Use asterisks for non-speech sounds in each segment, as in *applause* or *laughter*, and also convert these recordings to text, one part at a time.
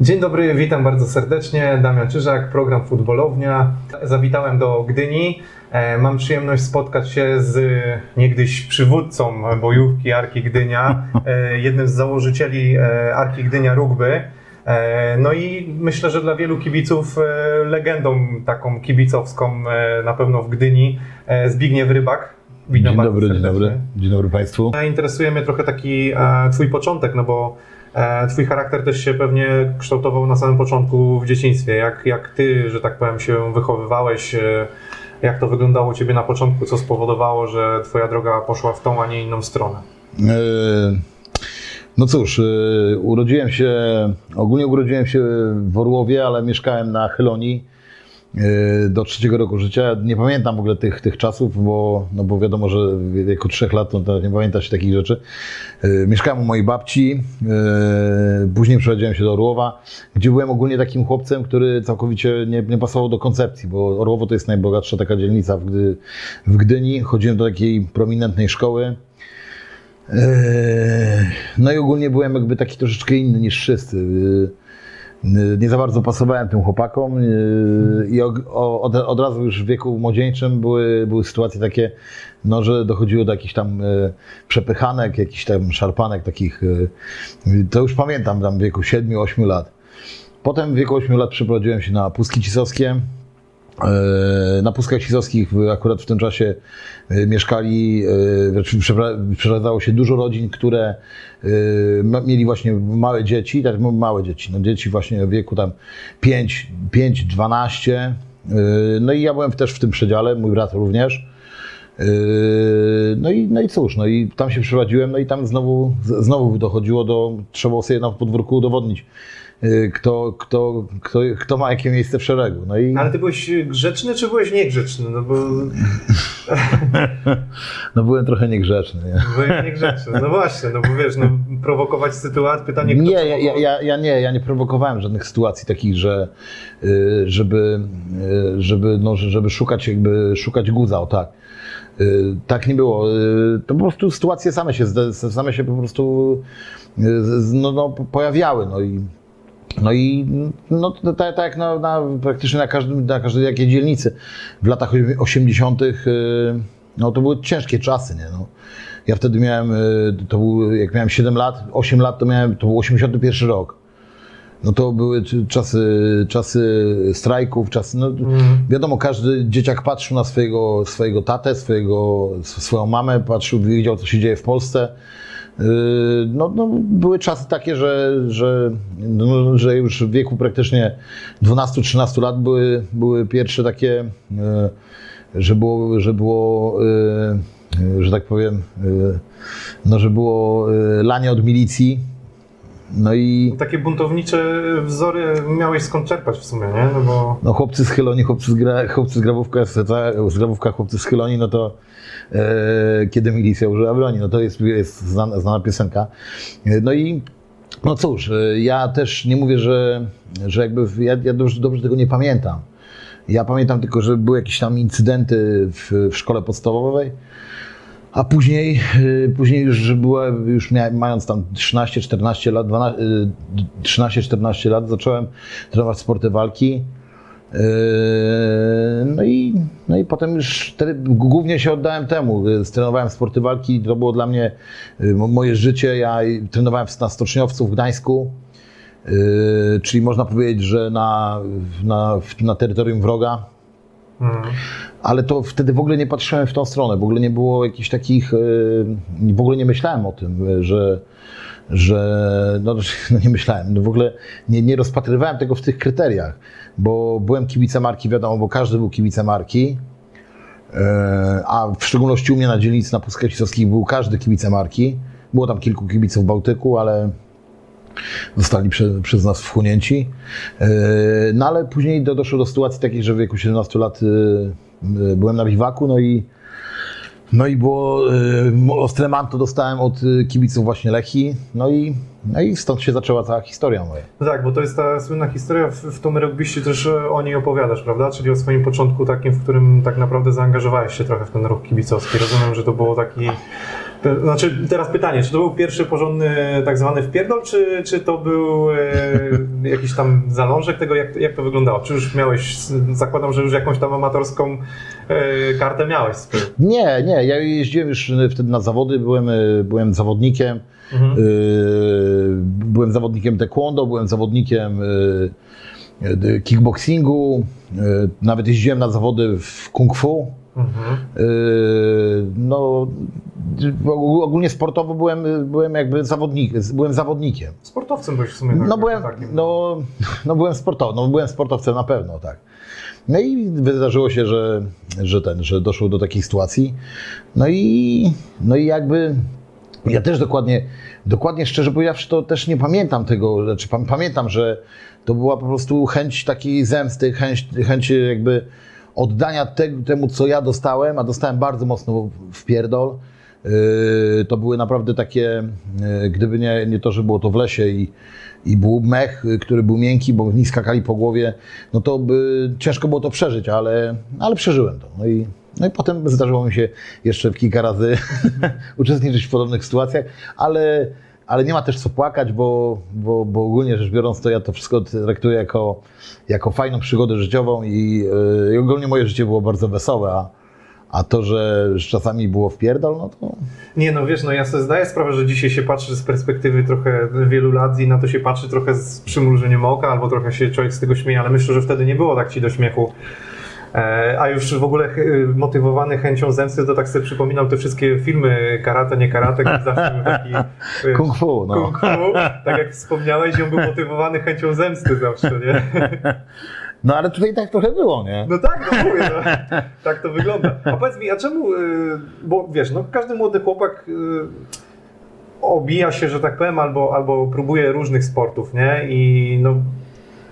Dzień dobry, witam bardzo serdecznie. Damian Czyżak, program Futbolownia. Zawitałem do Gdyni. E, mam przyjemność spotkać się z niegdyś przywódcą bojówki Arki Gdynia, e, jednym z założycieli e, Arki Gdynia Rugby. No i myślę, że dla wielu kibiców legendą taką kibicowską na pewno w Gdyni Zbigniew Rybak. Witam dzień dobry, dzień dobry. Dzień dobry Państwu. Interesuje mnie trochę taki Twój początek, no bo Twój charakter też się pewnie kształtował na samym początku w dzieciństwie. Jak, jak Ty, że tak powiem, się wychowywałeś? Jak to wyglądało u Ciebie na początku? Co spowodowało, że Twoja droga poszła w tą, a nie inną stronę? E, no cóż, e, urodziłem się, ogólnie urodziłem się w Orłowie, ale mieszkałem na Chylonii E, do trzeciego roku życia. Nie pamiętam w ogóle tych, tych czasów, bo, no bo wiadomo, że w wieku trzech lat to nie pamięta się takich rzeczy. E, mieszkałem u mojej babci, e, później przechodziłem się do Orłowa, gdzie byłem ogólnie takim chłopcem, który całkowicie nie, nie pasował do koncepcji, bo Orłowo to jest najbogatsza taka dzielnica w, Gdy, w Gdyni. Chodziłem do takiej prominentnej szkoły. No i ogólnie byłem jakby taki troszeczkę inny niż wszyscy nie za bardzo pasowałem tym chłopakom i od, od razu już w wieku młodzieńczym były, były sytuacje takie, no, że dochodziło do jakichś tam e, przepychanek, jakichś tam szarpanek takich, e, to już pamiętam tam w wieku 7-8 lat. Potem w wieku 8 lat przeprowadziłem się na Puski Cisowskie, na Puskach Ślizowskich akurat w tym czasie e, mieszkali, e, przeprowadzało się dużo rodzin, które mieli właśnie małe dzieci, tak małe dzieci, no dzieci właśnie w wieku tam 5, 5 12. No i ja byłem też w tym przedziale, mój brat również. No i, no i cóż, no i tam się przeprowadziłem, no i tam znowu, znowu dochodziło do, trzeba sobie na podwórku udowodnić kto, kto, kto, kto ma jakie miejsce w szeregu. No i... Ale ty byłeś grzeczny, czy byłeś niegrzeczny? No, bo... *laughs* no byłem trochę niegrzeczny. Nie? Byłem niegrzeczny, no właśnie, no bo wiesz, no, prowokować sytuację, pytanie kto Nie, ja, ja, ja, nie, ja nie prowokowałem żadnych sytuacji takich, że y, żeby, y, żeby, no, żeby szukać jakby, szukać guza, o tak. Tak nie było. To po prostu sytuacje same się, same się po prostu no, no, pojawiały. No i no i no, tak, tak jak na, na, praktycznie na, każdym, na każdej jakiej dzielnicy w latach 80. Y, no to były ciężkie czasy, nie? No. Ja wtedy miałem, y, to był, jak miałem 7 lat, 8 lat, to miałem, to był 81 rok. No to były czasy, czasy strajków, czasy, no, mm. wiadomo, każdy dzieciak patrzył na swojego, swojego tatę, swojego, swoją mamę, patrzył, widział, co się dzieje w Polsce. Yy, no, no, były czasy takie, że, że, no, że już w wieku praktycznie 12-13 lat były, były pierwsze takie, yy, że było, że było yy, że tak powiem, no, że było lanie od milicji. No i... Takie buntownicze wzory miałeś skąd czerpać w sumie, nie? No, bo... no chłopcy z Chyloni, chłopcy z, gra, chłopcy z Grabówka, z Grabówka, chłopcy z Chyloni, no to E, kiedy milicja użyła broni. No to jest, jest znana, znana piosenka. No i no cóż, e, ja też nie mówię, że, że jakby ja, ja dobrze, dobrze tego nie pamiętam. Ja pamiętam tylko, że były jakieś tam incydenty w, w szkole podstawowej, a później, później już, była, już miałem, mając tam 13-14 lat, 13-14 lat, zacząłem trenować sporty walki. Yy, no i, no i potem już głównie się oddałem temu. Trenowałem sporty walki, to było dla mnie moje życie. Ja trenowałem na Stoczniowcu w Gdańsku, czyli można powiedzieć, że na, na, na terytorium wroga. Mhm. Ale to wtedy w ogóle nie patrzyłem w tą stronę, w ogóle nie było jakichś takich, w ogóle nie myślałem o tym, że, że no, *laughs* no nie myślałem, no w ogóle nie, nie rozpatrywałem tego w tych kryteriach, bo byłem kibicem marki, wiadomo, bo każdy był kibicem marki, e, a w szczególności u mnie na dzielnicy na Puskewicowskich był każdy kibicem marki. Było tam kilku kibiców Bałtyku, ale zostali prze, przez nas wchłonięci. E, no ale później do, doszło do sytuacji takiej, że w wieku 17 lat e, byłem na biwaku, no i no i było y, ostre manto dostałem od kibiców właśnie Lechi, no i, no i stąd się zaczęła cała historia moja. Tak, bo to jest ta słynna historia, w, w Tommy Rugbyście też e, o niej opowiadasz, prawda? Czyli o swoim początku takim, w którym tak naprawdę zaangażowałeś się trochę w ten ruch kibicowski. Rozumiem, że to było taki To, znaczy, teraz pytanie, czy to był pierwszy porządny tak zwany wpierdol, czy, czy to był e, jakiś tam zalążek tego, jak, jak to wyglądało? Czy już miałeś, zakładam, że już jakąś tam amatorską e, kartę miałeś? Nie, nie, ja jeździłem już wtedy na zawody, byłem, e, byłem zawodnikiem, Mhm. e, byłem zawodnikiem taekwondo, byłem zawodnikiem e, kickboxingu, nawet jeździłem na zawody w kung fu. Mhm. Yy, No, ogó- ogólnie sportowo byłem, byłem jakby zawodnik, byłem zawodnikiem. Sportowcem byłeś w sumie. tak- No byłem, takim. no, no byłem sportowcem, no byłem sportowcem na pewno, tak. No i wydarzyło się, że, że ten, że doszło do takiej sytuacji. No i, no i jakby ja też dokładnie, dokładnie szczerze powiedziawszy, to też nie pamiętam tego, znaczy pam- pamiętam, że to była po prostu chęć takiej zemsty, chęć, chęć jakby oddania te, temu, co ja dostałem, a dostałem bardzo mocno w pierdol. Yy, To były naprawdę takie, yy, gdyby nie, nie to, że było to w lesie i, i był mech, który był miękki, bo mi skakali po głowie, no to by ciężko było to przeżyć, ale, ale przeżyłem to. No i, no i potem zdarzyło mi się jeszcze kilka razy *laughs* uczestniczyć w podobnych sytuacjach, ale, ale nie ma też co płakać, bo, bo, bo ogólnie rzecz biorąc, to ja to wszystko traktuję jako, jako fajną przygodę życiową i, yy, ogólnie moje życie było bardzo wesołe, a, a to, że czasami było w pierdol, no to Nie no wiesz, no ja sobie zdaję sprawę, że dzisiaj się patrzy z perspektywy trochę wielu lat i na to się patrzy trochę z przymrużeniem oka, albo trochę się człowiek z tego śmieje, ale myślę, że wtedy nie było tak ci do śmiechu. E, A już w ogóle ch- motywowany chęcią zemsty, to tak sobie przypominam te wszystkie filmy karate, nie karate, gdzie zawsze był taki *laughs* kung fu, no. kung fu. Tak jak wspomniałeś, on był motywowany chęcią zemsty zawsze, nie? *laughs* No ale tutaj tak trochę było, nie? No tak, no mówię, no. tak to wygląda. A powiedz mi, a czemu, y, bo wiesz, no każdy młody chłopak obija się, że tak powiem, albo, albo próbuje różnych sportów, nie? I no,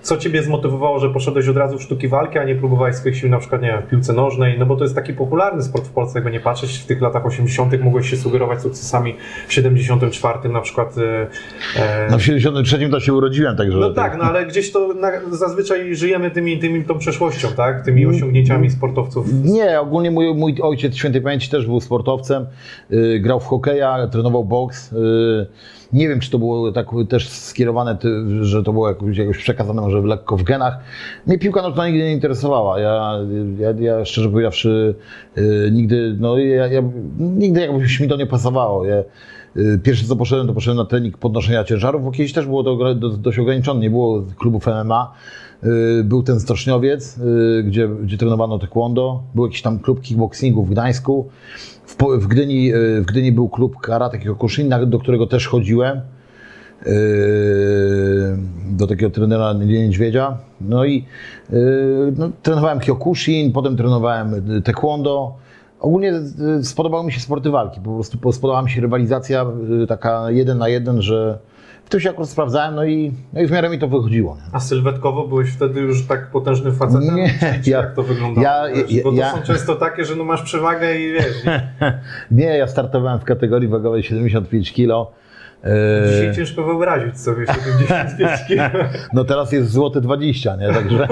co ciebie zmotywowało, że poszedłeś od razu w sztuki walki, a nie próbowałeś swoich sił na przykład, nie wiem, w piłce nożnej, no bo to jest taki popularny sport w Polsce, jakby nie patrzeć, w tych latach 80. mogłeś się sugerować sukcesami, w 74 na przykład... y, e, No w 73 to się urodziłem, także... no tak, no ale gdzieś to na, zazwyczaj żyjemy tymi, tymi tą przeszłością, tak? Tymi osiągnięciami sportowców. Nie, ogólnie mój, mój ojciec świętej pamięci też był sportowcem, y, grał w hokeja, trenował boks. Y, nie wiem, czy to było tak też skierowane, że to było jakoś, jakoś przekazane może lekko w genach. Mnie piłka nożna nigdy nie interesowała. Ja, ja, ja szczerze powiedziawszy, y, nigdy, no, ja, ja, nigdy jakoś mi to nie pasowało. Ja, y, Pierwsze co poszedłem, to poszedłem na trening podnoszenia ciężarów, bo kiedyś też było to dość ograniczone, nie było klubów MMA. Y, Był ten Stoczniowiec, y, gdzie, gdzie trenowano taekwondo. Był jakiś tam klub kickboxingu w Gdańsku. W, w, Gdyni, y, w Gdyni był klub karate Kyokushin, do którego też chodziłem. Do takiego trenera Niedźwiedzia. No i no, trenowałem Kyokushin, potem trenowałem taekwondo. Ogólnie spodobały mi się sporty walki. Po prostu po- spodobała mi się rywalizacja taka jeden na jeden, że tym się akurat sprawdzałem, no i, no i w miarę mi to wychodziło. A sylwetkowo byłeś wtedy już tak potężnym facetem? Nie, ja- jak to wyglądało? ja- Wiesz, Bo to ja- są często takie, że no masz przewagę i wiesz, nie? *laughs* Nie, ja startowałem w kategorii wagowej 75 kg. dzisiaj ciężko wyobrazić sobie 75 kg. *laughs* No teraz jest złoty 20, nie? Także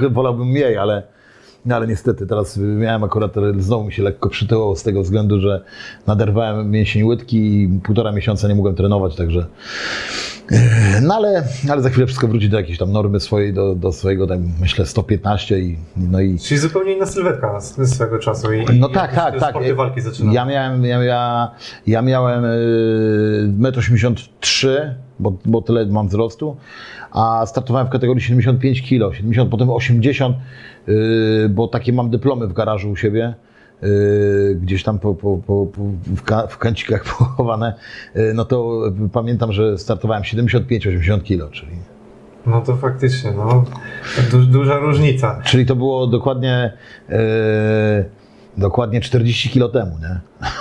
*laughs* wolałbym mniej, ale, no ale niestety teraz miałem akurat, znowu mi się lekko przytyło z tego względu, że naderwałem mięsień łydki i półtora miesiąca nie mogłem trenować, także no ale, ale za chwilę wszystko wróci do jakiejś tam normy swojej, do, do swojego tam myślę 115 i no i Czyli zupełnie inna sylwetka z swego czasu. I, No i tak, tak, tak. Walki zaczynamy. Ja miałem, ja, ja, ja miałem y, 1,83 m, bo, bo tyle mam wzrostu, a startowałem w kategorii 75 kg, 70, potem 80, y, bo takie mam dyplomy w garażu u siebie. y, Gdzieś tam po, po, po, w, ka, w kącikach *laughs* pochowane, y, no to pamiętam, że startowałem 75-80 kg, czyli, No to faktycznie, no. Du, duża różnica. czyli to było dokładnie, dokładnie 40 kg temu, nie? *laughs*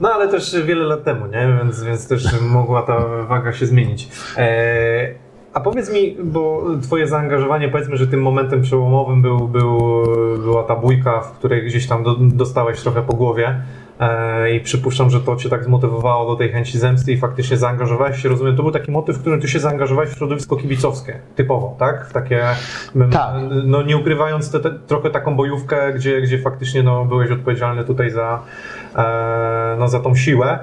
No ale też wiele lat temu, nie? Więc, więc też mogła ta waga się zmienić. E, a powiedz mi, bo twoje zaangażowanie, powiedzmy, że tym momentem przełomowym był, był, była ta bójka, w której gdzieś tam do, dostałeś trochę po głowie. E, I przypuszczam, że to Cię tak zmotywowało do tej chęci zemsty i faktycznie zaangażowałeś się, rozumiem, to był taki motyw, w którym Ty się zaangażowałeś w środowisko kibicowskie, typowo, tak? W takie, Tak. no nie ukrywając te, te, trochę taką bojówkę, gdzie, gdzie faktycznie no, byłeś odpowiedzialny tutaj za, e, no, za tą siłę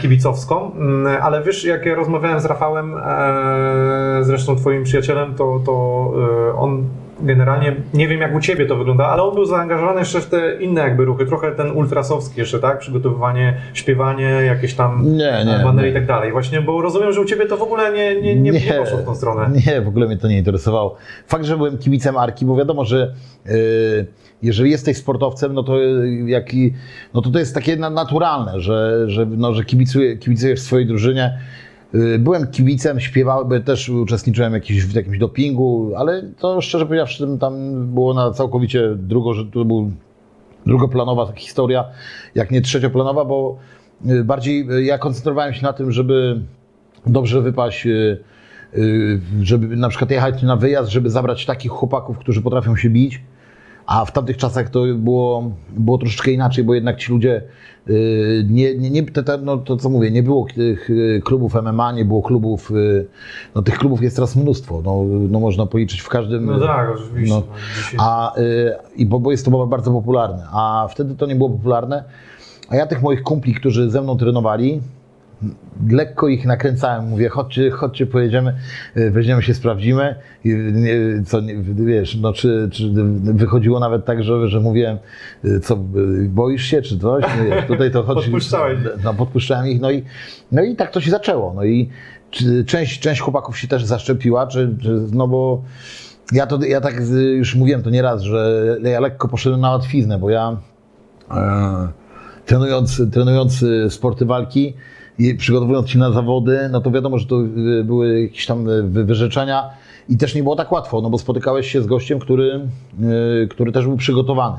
kibicowską, Mm, ale wiesz, jak ja rozmawiałem z Rafałem, e, zresztą twoim przyjacielem, to, to e, on generalnie, nie wiem jak u ciebie to wygląda, ale on był zaangażowany jeszcze w te inne jakby ruchy, trochę ten ultrasowski jeszcze, tak? Przygotowywanie, śpiewanie, jakieś tam Nie, nie, banery i tak dalej. Właśnie, bo rozumiem, że u ciebie to w ogóle nie, nie, nie, nie poszło w tą stronę. Nie, w ogóle mnie to nie interesowało. Fakt, że byłem kibicem Arki, bo wiadomo, że y, jeżeli jesteś sportowcem, no to, y, jak, no to to jest takie na- naturalne, że, że, no, że kibicuje, kibicujesz swojej drużynie. Y, Byłem kibicem, śpiewałem, też uczestniczyłem jakiś, w jakimś dopingu, ale to szczerze powiedziawszy, tam było na całkowicie drugo, że to był drugoplanowa historia, jak nie trzecioplanowa, bo y, bardziej y, ja koncentrowałem się na tym, żeby dobrze wypaść, żeby na przykład jechać na wyjazd, żeby zabrać takich chłopaków, którzy potrafią się bić. A w tamtych czasach to było, było troszeczkę inaczej, bo jednak ci ludzie, y, nie, nie, nie, te, te, no to co mówię, nie było tych y, klubów MMA, nie było klubów, y, no tych klubów jest teraz mnóstwo, no, no można policzyć w każdym... No tak, oczywiście. No. No, A, i bo, bo jest to bardzo popularne, a wtedy to nie było popularne. A ja tych moich kumpli, którzy ze mną trenowali, lekko ich nakręcałem, mówię, chodźcie, chodźcie, pojedziemy, y, weźmiemy się, sprawdzimy. I, nie, co, wiesz, no, czy, czy wychodziło nawet tak, że, że mówiłem, y, co, y, boisz się, czy coś? Nie, tutaj to chodzi... Podpuszczałeś. No, podpuszczałem ich, no i, no i tak to się zaczęło. No i część, część chłopaków się też zaszczepiła, czy, czy, no bo ja, to, ja tak już mówiłem to nieraz, że ja lekko poszedłem na łatwiznę, bo ja e, trenując, trenując e, sporty walki i przygotowując się na zawody, no to wiadomo, że to e, były jakieś tam wy- wyrzeczenia i też nie było tak łatwo, no bo spotykałeś się z gościem, który, e, który też był przygotowany.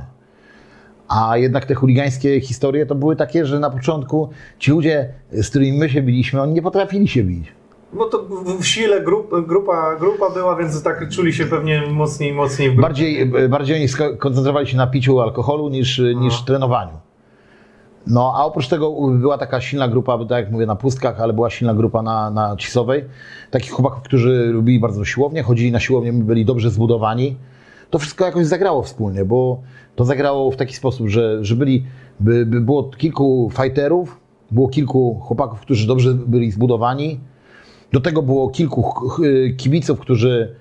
A jednak te chuligańskie historie to były takie, że na początku ci ludzie, z którymi my się biliśmy, oni nie potrafili się bić. Bo to w- sile grup, grupa, grupa była, więc tak czuli się pewnie mocniej mocniej w grupie. Bardziej, bardziej oni sko- koncentrowali się na piciu alkoholu niż, niż trenowaniu. No, a oprócz tego była taka silna grupa, tak jak mówię, na pustkach, ale była silna grupa na, na cisowej. Takich chłopaków, którzy lubili bardzo siłownię, chodzili na siłownię, byli dobrze zbudowani. To wszystko jakoś zagrało wspólnie, bo to zagrało w taki sposób, że, że byli, by, by było kilku fighterów, było kilku chłopaków, którzy dobrze byli zbudowani. Do tego było kilku kibiców, którzy,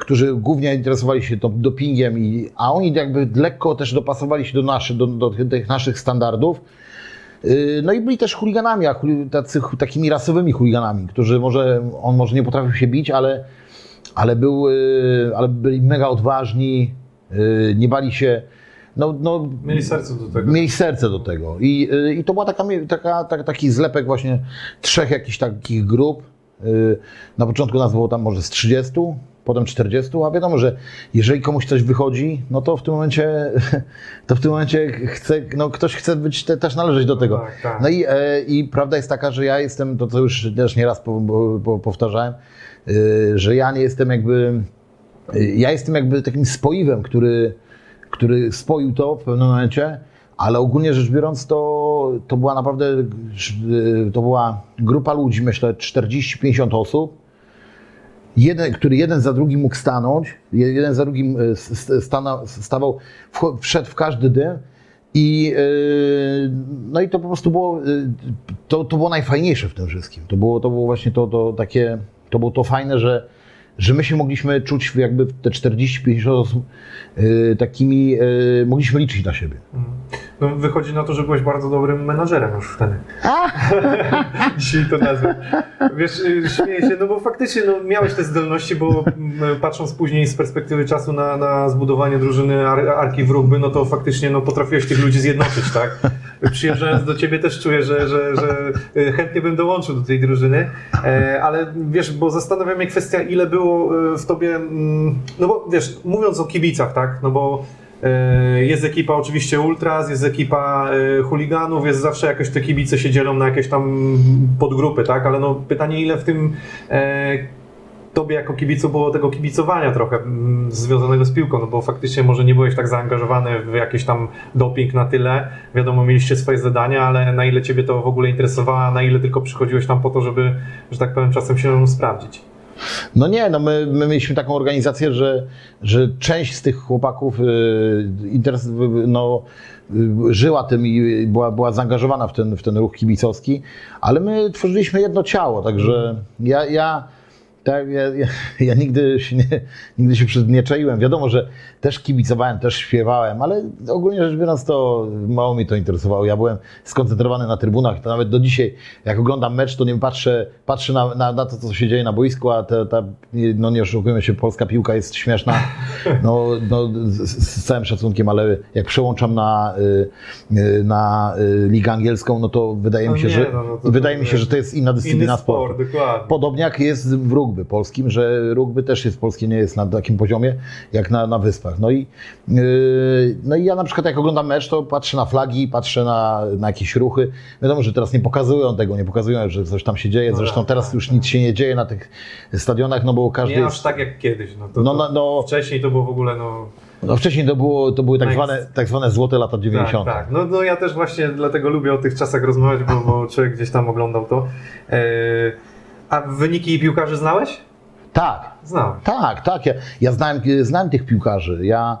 którzy głównie interesowali się dopingiem, i, a oni jakby lekko też dopasowali się do, naszy, do, do tych naszych standardów. Yy, No i byli też chuliganami, tacy, takimi rasowymi chuliganami, którzy może, on może nie potrafił się bić, ale, ale, był, yy, ale byli mega odważni, nie bali się, no, no, Mieli serce do tego. mieli serce do tego. I, y, i to była taka, taka, tak, taki zlepek właśnie trzech jakichś takich grup. Y, Na początku nas było tam może z 30, potem 40, a wiadomo, że jeżeli komuś coś wychodzi, no to w tym momencie, *laughs* to w tym momencie chce, no ktoś chce być, te, też należeć do tego. tak, tak. No i, e, i prawda jest taka, że ja jestem, to co już też nieraz po, po, po, powtarzałem, y, że ja nie jestem jakby, y, ja jestem jakby takim spoiwem, który, który spoił to w pewnym momencie, ale ogólnie rzecz biorąc, to, to była naprawdę, to była grupa ludzi, myślę 40-50 osób, jeden, który jeden za drugim mógł stanąć, je- jeden za drugim e, stana, stawał, wszedł w każdy dym i e, no i to po prostu było, e, to, to było najfajniejsze w tym wszystkim. To było, to było właśnie to, to takie, to było to fajne, że, że my się mogliśmy czuć jakby te 40-50 osób e, takimi, e, mogliśmy liczyć na siebie. No, wychodzi na to, że byłeś bardzo dobrym menadżerem już wtedy. *laughs* Dzisiaj to nazwę. Wiesz, y, śmieję się, no bo faktycznie no, miałeś te zdolności, bo patrząc później z perspektywy czasu na, na zbudowanie drużyny Ar Arki Wrógby, no to faktycznie no, potrafiłeś tych ludzi zjednoczyć, tak? Przyjeżdżając do ciebie też czuję, że, że, że y, chętnie bym dołączył do tej drużyny, e, ale wiesz, bo zastanawia mnie kwestia, ile było y, w tobie, mm, no bo wiesz, mówiąc o kibicach, tak, no bo E, Jest ekipa oczywiście Ultras, jest ekipa e, chuliganów, jest zawsze jakoś te kibice się dzielą na jakieś tam podgrupy, tak? Ale no pytanie, ile w tym e, tobie jako kibicu było tego kibicowania trochę mm, związanego z piłką, no bo faktycznie może nie byłeś tak zaangażowany w jakiś tam doping na tyle. Wiadomo, mieliście swoje zadania, ale na ile ciebie to w ogóle interesowało, na ile tylko przychodziłeś tam po to, żeby, że tak powiem, czasem się sprawdzić. No nie, no my, my mieliśmy taką organizację, że, że część z tych chłopaków y, no, y, żyła tym i była, była zaangażowana w ten, w ten ruch kibicowski, ale my tworzyliśmy jedno ciało, także ja, ja tak, ja, ja, ja nigdy, się nie, nigdy się przed nie czaiłem. Wiadomo, że też kibicowałem, też śpiewałem, ale ogólnie rzecz biorąc to mało mnie to interesowało. Ja byłem skoncentrowany na trybunach. To nawet do dzisiaj, jak oglądam mecz, to nie patrzę, patrzę na, na, na to, co się dzieje na boisku, a ta, ta, no nie oszukujmy się, polska piłka jest śmieszna, no, no, z, z całym szacunkiem, ale jak przełączam na, y, na y, ligę angielską, no to wydaje No mi się, nie, że, no, no to- wydaje mi się, że to jest inna dyscyplina sport, sportu. dokładnie. Podobnie jak jest w rugby polskim, że rugby też jest polskie, nie jest na takim poziomie jak na, na wyspach. No i, yy, no i ja na przykład jak oglądam mecz, to patrzę na flagi, patrzę na, na jakieś ruchy. Wiadomo, że teraz nie pokazują tego, nie pokazują, że coś tam się dzieje. Zresztą tak, teraz tak, już nic się nie dzieje na tych stadionach, no bo każdy Nie jest... aż tak jak kiedyś. No, to, No, no, no, Wcześniej to było w ogóle no, no wcześniej to, było, to były tak zwane, tak zwane złote lata 90. Tak, tak. No, no ja też właśnie dlatego lubię o tych czasach rozmawiać, bo, bo człowiek gdzieś tam oglądał to. E, a wyniki piłkarzy znałeś? tak. Znałem. Tak, tak. Ja, ja znałem, znałem tych piłkarzy. Ja,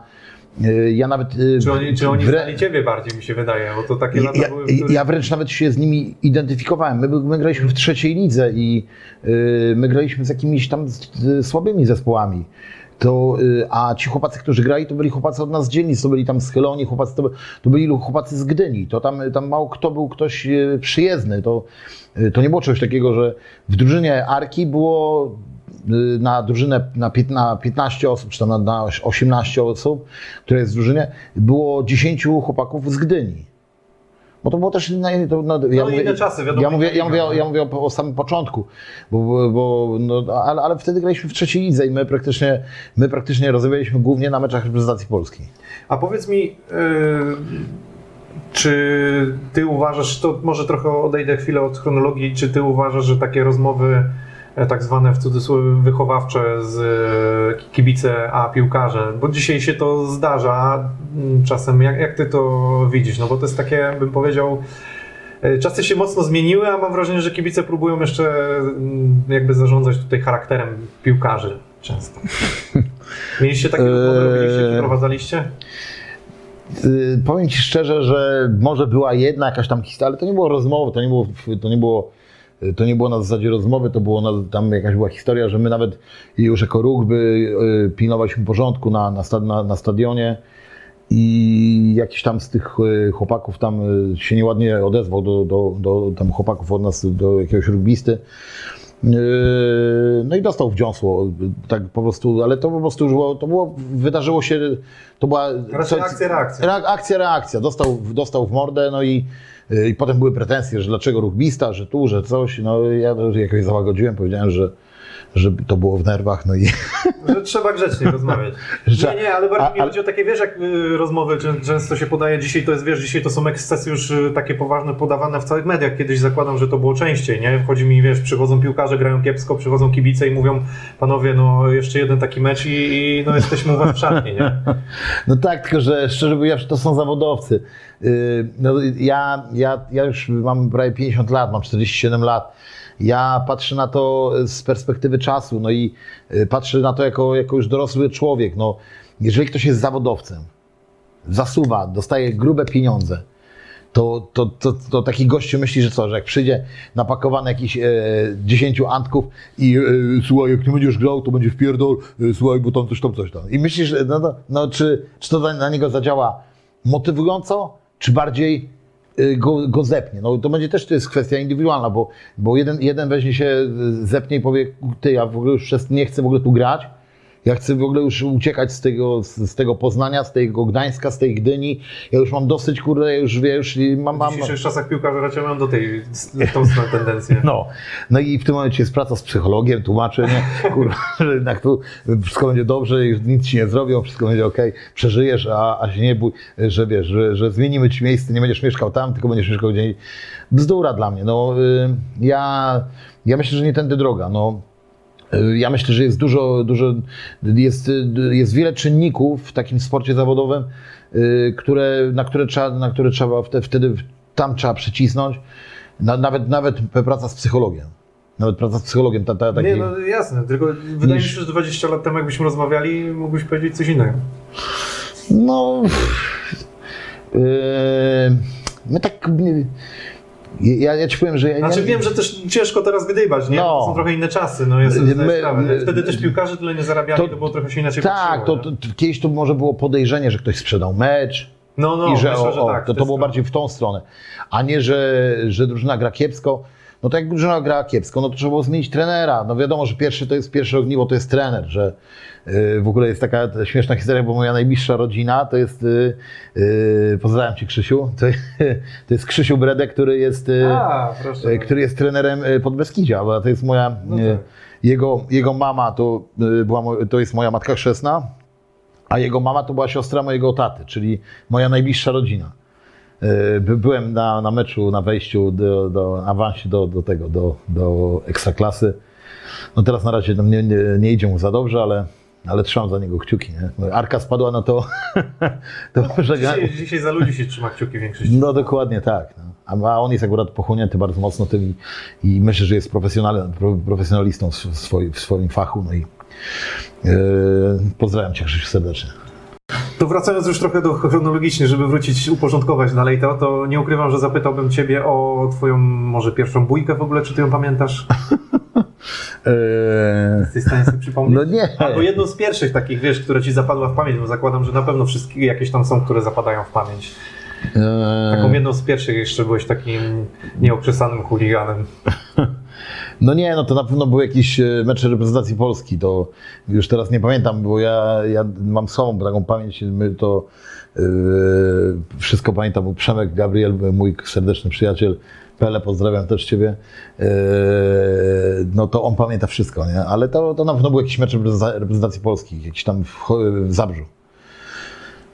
yy, ja nawet. yy, Czy oni, czy oni wrę- znali ciebie bardziej, mi się wydaje, bo to takie Ja, lata ja, były, ja wręcz nawet się z nimi identyfikowałem. My, my graliśmy w trzeciej lidze i yy, my graliśmy z jakimiś tam słabymi zespołami. To, yy, a ci chłopacy, którzy grali, to byli chłopacy od nas z dzielnic, to byli tam z Chylonii, chłopacy, to, to byli chłopacy z Gdyni. To tam, tam mało kto był ktoś yy, przyjezdny. To, yy, to nie było czegoś takiego, że w drużynie Arki było na drużynę na pięt- na 15 osób, czy tam na 18 osób, które jest w drużynie, było 10 chłopaków z Gdyni. Bo to było też inne, to, no, ja, No, mówię, inne czasy, wiadomo, ja mówię, ja mówię, no. ja mówię o, o samym początku, bo, bo, no, ale, ale wtedy graliśmy w trzeciej lidze i my praktycznie, my praktycznie rozmawialiśmy głównie na meczach reprezentacji Polski. A powiedz mi, yy, czy ty uważasz, to może trochę odejdę chwilę od chronologii, czy ty uważasz, że takie rozmowy tak zwane w cudzysłowie wychowawcze z e, kibice a piłkarze, bo dzisiaj się to zdarza mm, czasem, jak, jak ty to widzisz? No bo to jest takie, bym powiedział, e, czasy się mocno zmieniły, a mam wrażenie, że kibice próbują jeszcze mm, jakby zarządzać tutaj charakterem piłkarzy często. *laughs* Mieliście takie robiliście, przeprowadzaliście? Powiem Ci szczerze, że może była jedna jakaś tam historia, ale to nie było rozmowy, to nie było, to nie było, to nie było na zasadzie rozmowy, to było na, tam jakaś była historia, że my nawet już jako ruch by yy, pilnowaliśmy porządku na, na, na, na stadionie i jakiś tam z tych yy, chłopaków tam się nieładnie odezwał do, do, do tam chłopaków od nas, do jakiegoś rugbisty. No i dostał wdziąsło, tak po prostu, ale to po prostu już było, to było, wydarzyło się, to była... Reakcja. Reak- akcja, reakcja. Dostał, dostał w mordę, no i, y, i potem były pretensje, że dlaczego rugbista, że tu, że coś. No ja to jakoś załagodziłem, powiedziałem, że, że to było w nerwach, no i Że trzeba grzecznie *laughs* rozmawiać. Nie, nie, ale bardziej a- mi chodzi o takie, wiesz, jak y, rozmowy czę- często się podaje, dzisiaj to jest, wiesz, dzisiaj to są ekscesy już y, takie poważne, podawane w całych mediach. Kiedyś zakładam, że to było częściej, nie? Wchodzi mi, wiesz, przychodzą piłkarze, grają kiepsko, przychodzą kibice i mówią, panowie, no jeszcze jeden taki mecz i, i no jesteśmy u was w szatni, nie? *laughs* No tak, tylko że szczerze mówiąc, to są zawodowcy. Yy, No, ja, ja, ja już mam prawie 50 lat, mam 47 lat. Ja patrzę na to z perspektywy czasu, no i yy, patrzę na to jako, jako już dorosły człowiek. No, jeżeli ktoś jest zawodowcem, zasuwa, dostaje grube pieniądze, to, to, to, to taki gościu myśli, że co, że jak przyjdzie napakowany jakiś e, 10 antków i e, słuchaj, jak nie będziesz grał, to będzie wpierdol, e, słuchaj, bo tam coś tam, coś tam. I myślisz, no, no, no czy, czy to na, na niego zadziała motywująco, czy bardziej e, go, go zepnie. No to będzie też to jest kwestia indywidualna, bo, bo jeden, jeden weźmie się, e, zepnie i powie, ty, ja w ogóle już przez- nie chcę w ogóle tu grać, ja chcę w ogóle już uciekać z tego, z, tego Poznania, z tego Gdańska, z tej Gdyni. Ja już mam dosyć, kurde, ja już, ja już mam... W mam dzisiejszych czasach piłkarze raczej mają do tej, w tą tendencję. *laughs* no. no i w tym momencie jest praca z psychologiem, tłumaczy, nie? *laughs* Kurwa, że jednak tu wszystko będzie dobrze, już nic ci nie zrobią, wszystko będzie ok, przeżyjesz, a, a się nie bój, że wiesz, że, że zmienimy ci miejsce, nie będziesz mieszkał tam, tylko będziesz mieszkał gdzie Bzdura dla mnie. No, ja, ja myślę, że nie tędy droga. No, Ja myślę, że jest dużo, dużo jest, jest wiele czynników w takim sporcie zawodowym, y, które, na, które trzeba, na które trzeba wtedy, tam trzeba przycisnąć. Na, nawet, nawet praca z psychologiem. Nawet praca z psychologiem. Ta, ta, taki, Nie, no jasne, tylko wydaje mi się, że 20 lat temu jakbyśmy rozmawiali, mógłbyś powiedzieć coś innego. No. Yy, my tak. Ja, ja ci powiem, że ja Znaczy nie, wiem, że też ciężko teraz gdybać, nie? No. To są trochę inne czasy, no jest My- my, sprawę. my- Wtedy też piłkarze tyle nie zarabiali, to, to- było trochę się inaczej Tak, to, to, kiedyś to może było podejrzenie, że ktoś sprzedał mecz No, no, i że, myślę, o, że tak. to, to było bardziej w tą stronę, a nie, że, że drużyna gra kiepsko. No to jak drużyna gra kiepsko, no to trzeba było zmienić trenera. No wiadomo, że pierwszy to jest pierwsze ogniwo, to jest trener, że yy, w ogóle jest taka śmieszna historia, bo moja najbliższa rodzina to jest, yy, yy, pozdrawiam Cię Krzysiu, to, *laughs* to jest Krzysiu Bredek, który jest... A, który jest trenerem Podbeskidzia, bo to jest moja, No tak. jego, jego mama to, była, to jest moja matka chrzestna, a jego mama to była siostra mojego taty, czyli moja najbliższa rodzina. E, by- Byłem na, na meczu, na wejściu do, do awansie do, do tego, do, do ekstraklasy. No teraz na razie tam nie, nie, nie idzie mu za dobrze, ale, ale trzymam za niego kciuki. Nie? Arka spadła, no to, *laughs* to. Dzisiaj, dzisiaj za ludzi się trzyma kciuki większość. No dokładnie tak. No. A- on jest akurat pochłonięty bardzo mocno tym i, i myślę, że jest profesjonalem, pro, profesjonalistą w, swoi, w swoim fachu. No i e, pozdrawiam Cię Krzysiu serdecznie. To wracając już trochę do chronologicznie, żeby wrócić, uporządkować dalej to, to nie ukrywam, że zapytałbym Ciebie o Twoją może pierwszą bójkę w ogóle, czy Ty ją pamiętasz? *laughs* E, Jesteś w stanie sobie przypomnieć? No nie. Albo jedną z pierwszych takich, wiesz, która Ci zapadła w pamięć, bo zakładam, że na pewno wszystkie jakieś tam są, które zapadają w pamięć. E, Taką jedną z pierwszych jeszcze byłeś takim nieokrzesanym chuliganem. *laughs* No nie, no to na pewno były jakieś e, mecze reprezentacji Polski, to już teraz nie pamiętam, bo ja, ja mam słabą taką pamięć, my to e, wszystko pamiętam, bo Przemek Gabriel, mój serdeczny przyjaciel, Pele, pozdrawiam też Ciebie, e, no to on pamięta wszystko, nie? Ale to, to na pewno jakieś mecze reprezenta- reprezentacji Polski, jakieś tam w, w Zabrzu.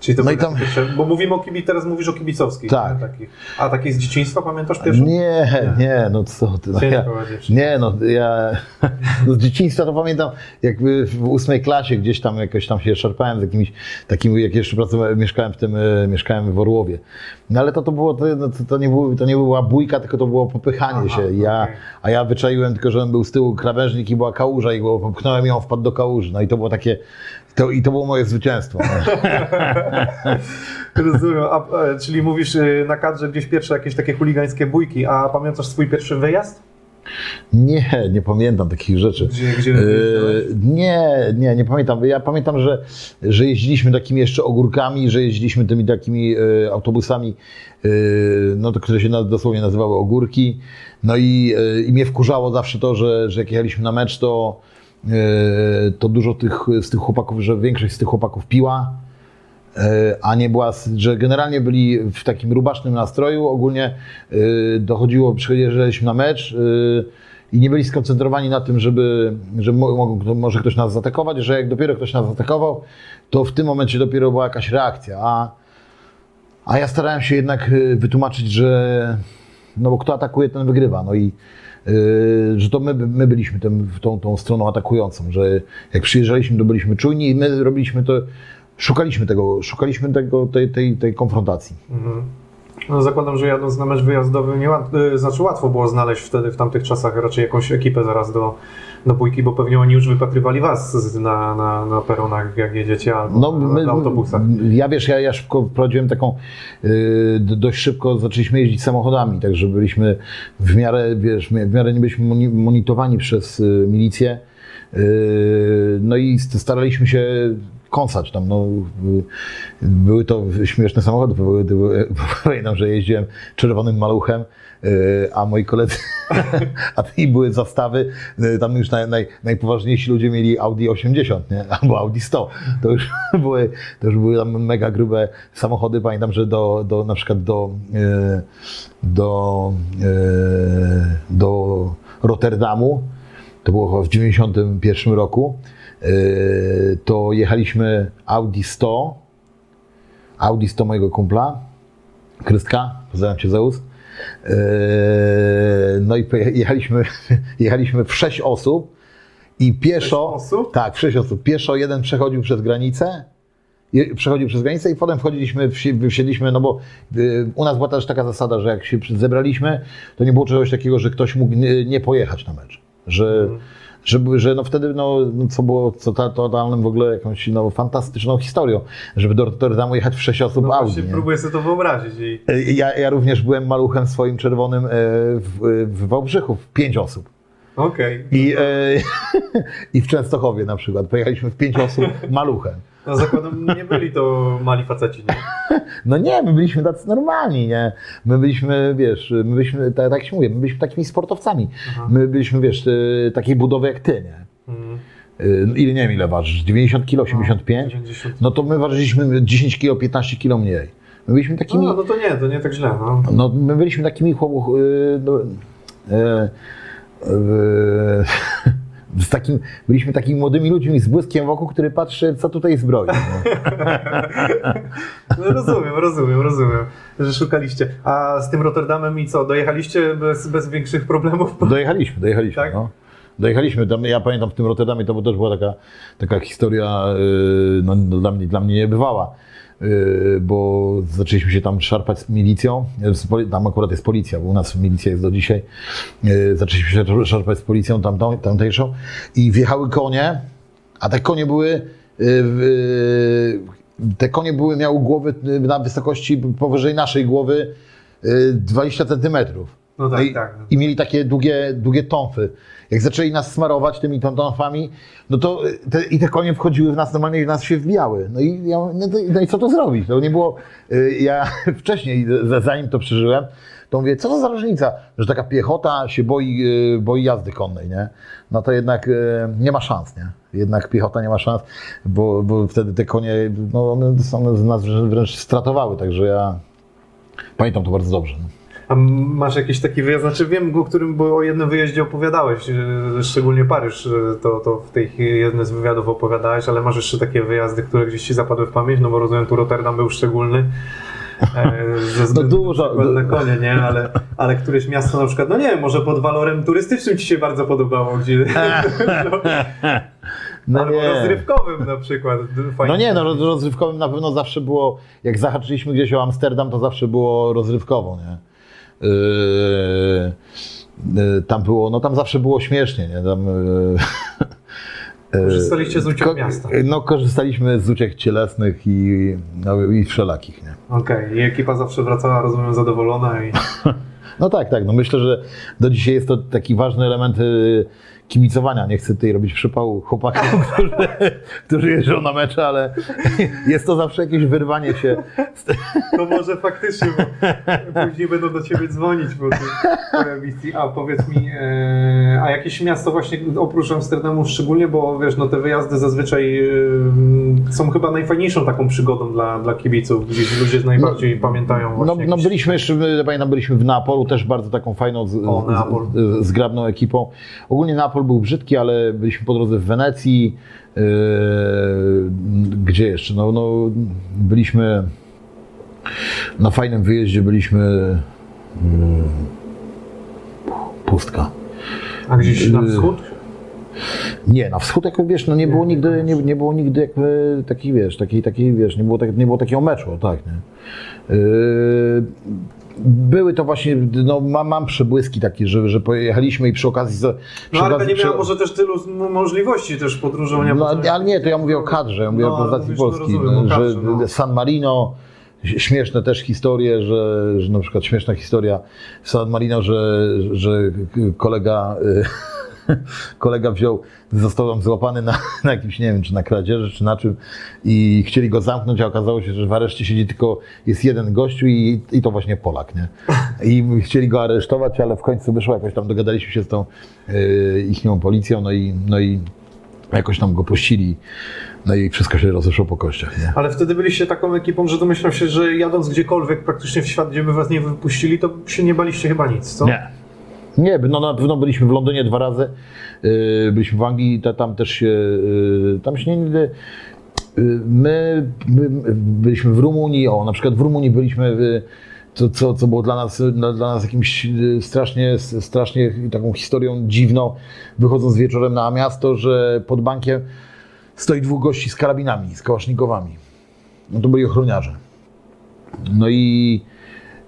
Czyli to No i tam- pierwsze, bo mówimy o kibi, teraz mówisz o kibicowskich. Tak. Takich. A takie z dzieciństwa pamiętasz pierwszą? Nie, nie, no co ty. No, ja, nie, no ja *laughs* no, z dzieciństwa to pamiętam, jakby w ósmej klasie gdzieś tam jakoś tam się szarpałem z jakimiś takimi, jak jeszcze pracowałem, mieszkałem w tym, e, mieszkałem w Orłowie. No ale to, to było, to, no, to, nie było, to nie była bójka, tylko to było popychanie Aha, się. Ja, okej. A ja wyczaiłem tylko, że on był z tyłu krawężnik i była kałuża i go popchnąłem on wpadł do kałuży. No i to było takie, to, i to było moje zwycięstwo. *laughs* Rozumiem. A, e, czyli mówisz e, na kadrze gdzieś pierwsze jakieś takie chuligańskie bójki, a pamiętasz swój pierwszy wyjazd? Nie, nie pamiętam takich rzeczy. Gdzie, gdzie Yy, nie, nie, nie pamiętam. Ja pamiętam, że, że jeździliśmy takimi jeszcze ogórkami, że jeździliśmy tymi takimi e, autobusami, e, no to, które się dosłownie nazywały ogórki. No i, e, i mnie wkurzało zawsze to, że, że jak jechaliśmy na mecz, to, to dużo tych, z tych chłopaków, że większość z tych chłopaków piła. E, a nie była, że generalnie byli w takim rubasznym nastroju, ogólnie e, dochodziło, przyjeżdżaliśmy na mecz e, i nie byli skoncentrowani na tym, żeby, że może ktoś nas zaatakować, że jak dopiero ktoś nas zaatakował, to w tym momencie dopiero była jakaś reakcja, a, a ja starałem się jednak e, wytłumaczyć, że no bo kto atakuje, ten wygrywa, no i e, że to my, my byliśmy tym, tą, tą stroną atakującą, że jak przyjeżdżaliśmy, to byliśmy czujni i my robiliśmy to, szukaliśmy tego, szukaliśmy tego, tej, tej, tej konfrontacji. Mhm. No, zakładam, że jadąc na mecz wyjazdowy, nie łat, e, znaczy łatwo było znaleźć wtedy, w tamtych czasach, raczej jakąś ekipę zaraz do, do bójki, bo pewnie oni już wypatrywali was na, na, na peronach, jak jedziecie, albo No, na, my, na autobusach. ja wiesz, ja, ja szybko prowadziłem taką, yy, d- dość szybko zaczęliśmy jeździć samochodami, także byliśmy w miarę, wiesz, w miarę nie byliśmy moni- monitorowani przez y, milicję, yy, no i st- staraliśmy się kąsać tam, no, y, były to śmieszne samochody, *laughs* pamiętam, że jeździłem czerwonym maluchem, yy, a moi koledzy, *laughs* a i były zastawy, yy, tam już naj, naj, najpoważniejsi ludzie mieli Audi 80, nie? albo Audi 100. To już *laughs* były, to już były tam mega grube samochody. Pamiętam, że do, do na przykład do, yy, do, do Rotterdamu, to było w 91 roku, to jechaliśmy Audi 100, Audi 100 mojego kumpla, Krystka, pozdrawiam Cię Zeus. Yy, No i jechaliśmy, *laughs* jechaliśmy w sześć osób I pieszo, osób? tak, w sześć osób. Pieszo jeden przechodził przez granicę, przechodził przez granicę i potem wchodziliśmy, wsi- wsiedliśmy, no bo y, u nas była też taka zasada, że jak się zebraliśmy, to nie było czegoś takiego, że ktoś mógł nie, pojechać na mecz. Że, żeby, że no wtedy, no, co było co ta- totalnym w ogóle jakąś no, fantastyczną historią, żeby do Rotterdamu jechać w sześć osób No Audi. próbuję sobie to wyobrazić. I... Y, Ja, ja również byłem maluchem swoim czerwonym e, w, w Wałbrzychu, w pięć osób. Okej. I, e, *laughs* I w Częstochowie na przykład. Pojechaliśmy w pięć osób maluchem. No zakładam, nie byli to mali faceci, nie? *laughs* No nie, my byliśmy tacy normalni, nie? My byliśmy, wiesz, my byliśmy, tak, tak się mówię, my byliśmy takimi sportowcami. Aha. My byliśmy, wiesz, e, takiej budowy jak ty, nie? Mhm. E, Ile, nie wiem ile ważysz, 90 kg, 85? 90. No to my ważyliśmy 10 kg, 15 kg mniej. My byliśmy takimi, No, no to nie, to nie tak źle, no. no my byliśmy takimi chłopów, e, no, e, e, z takim, byliśmy takimi młodymi ludźmi z błyskiem wokół, który patrzy, co tutaj zbroi. nie? *laughs* no rozumiem, rozumiem, rozumiem, że szukaliście. A z tym Rotterdamem i co, dojechaliście bez, bez większych problemów? *laughs* Dojechaliśmy, dojechaliśmy. Tak? No. Dojechaliśmy. Ja pamiętam w tym Rotterdamie to też była taka, taka historia no, no, dla, mnie, dla mnie niebywała. Yy, bo zaczęliśmy się tam szarpać z milicją. Tam akurat jest policja, bo u nas milicja jest do dzisiaj. Yy, zaczęliśmy się szarpać z policją tamtą, tamtejszą i wjechały konie, a te konie były. Yy, te konie były, miały głowy na wysokości powyżej naszej głowy yy, 20 centymetrów. No tak, i, tak. I mieli takie długie, długie tąfy. Jak zaczęli nas smarować tymi tą- tąfami, no to y, te, i te konie wchodziły w nas normalnie i w nas się wbijały. No i, ja, no, to, no i co to zrobić? To nie było. y, Ja *laughs* wcześniej, zanim to przeżyłem, to mówię, co to za różnica, że taka piechota się boi, y, boi jazdy konnej, nie? No to jednak nie ma szans, nie? Jednak piechota nie ma szans, bo, bo wtedy te konie, no one są z nas wręcz stratowały, także ja pamiętam to bardzo dobrze. No. A masz jakiś taki wyjazd, znaczy wiem, o którym o jednym wyjeździe opowiadałeś, szczególnie Paryż, to, to w tej jednym z wywiadów opowiadałeś, ale masz jeszcze takie wyjazdy, które gdzieś ci zapadły w pamięć, no bo rozumiem, tu Rotterdam był szczególny. e, *laughs* Ze względu dużo, na konie, nie? Ale, ale któreś miasto na przykład, no nie wiem, może pod walorem turystycznym ci się bardzo podobało, gdzie... *laughs* No Albo nie. rozrywkowym na przykład. Fajnie. No nie, no roz- rozrywkowym na pewno zawsze było, jak zahaczyliśmy gdzieś o Amsterdam, to zawsze było rozrywkowo, nie? Yy, yy, tam było, no tam zawsze było śmiesznie, nie? Tam, yy, Korzystaliście z uciech ko- miasta. No korzystaliśmy z uciech cielesnych i, no, i wszelakich, nie? Okej, i ekipa zawsze wracała, rozumiem, zadowolona i... *laughs* No tak, tak. No myślę, że do dzisiaj jest to taki ważny element y, kibicowania. Nie chcę tutaj robić przypału chłopakom, *laughs* którzy, którzy jeżdżą na mecze, ale jest to zawsze jakieś wyrwanie się. z To może faktycznie, bo później będą do ciebie dzwonić po tej. A powiedz mi, e, a jakieś miasto właśnie oprócz Amsterdamu szczególnie, bo wiesz, no te wyjazdy zazwyczaj e, są chyba najfajniejszą taką przygodą dla, dla kibiców, gdzieś ludzie najbardziej pamiętają No, właśnie. no jakieś- byliśmy jeszcze, pamiętam, byliśmy w Neapolu, też bardzo taką fajną, z, O, Neapol. z, zgrabną ekipą. Ogólnie Neapol był brzydki, ale byliśmy po drodze w Wenecji. Yy, gdzie jeszcze? No, no, byliśmy na fajnym wyjeździe, byliśmy yy, pustka. A gdzieś na y, wschód? Nie, na wschód jakby wiesz, no nie było nigdy, nie, nie było nigdy jakby takiej, wiesz, takiej, takiej, wiesz, nie było, tak, nie było takiego meczu, tak, nie. Yy, były to właśnie, no mam, mam przebłyski takie, że, że pojechaliśmy i przy okazji... Przy No ale okazji nie przy- miała może też tylu możliwości też podróżowania. no, całym- ale nie, to ja mówię o kadrze, ja mówię No, o ale reprezentacji mówisz, Polski, rozumiem, o że kadrze, no. San Marino, śmieszne też historie, że, że na przykład śmieszna historia San Marino, że, że kolega *laughs* kolega wziął, został tam złapany na, na jakimś, nie wiem, czy na kradzieży, czy na czym i chcieli go zamknąć, a okazało się, że w areszcie siedzi tylko, jest jeden gościu i, i to właśnie Polak, nie? I chcieli go aresztować, ale w końcu wyszło, jakoś tam dogadaliśmy się z tą yy, ichnią policją, no i, no i jakoś tam go puścili, no i wszystko się rozeszło po kościach, nie? Ale wtedy byliście taką ekipą, że domyślam się, że jadąc gdziekolwiek praktycznie w świat, gdzie by was nie wypuścili, to się nie baliście chyba nic, co? Nie. Nie, no na pewno byliśmy w Londynie dwa razy, yy, byliśmy w Anglii, ta, tam też się, yy, tam się nie, yy, my, my byliśmy w Rumunii, o na przykład w Rumunii byliśmy w, to, co, co było dla nas, dla nas jakimś y, strasznie, strasznie taką historią dziwną, wychodząc wieczorem na miasto, że pod bankiem stoi dwóch gości z karabinami, z kałasznikowami. No to byli ochroniarze. No i,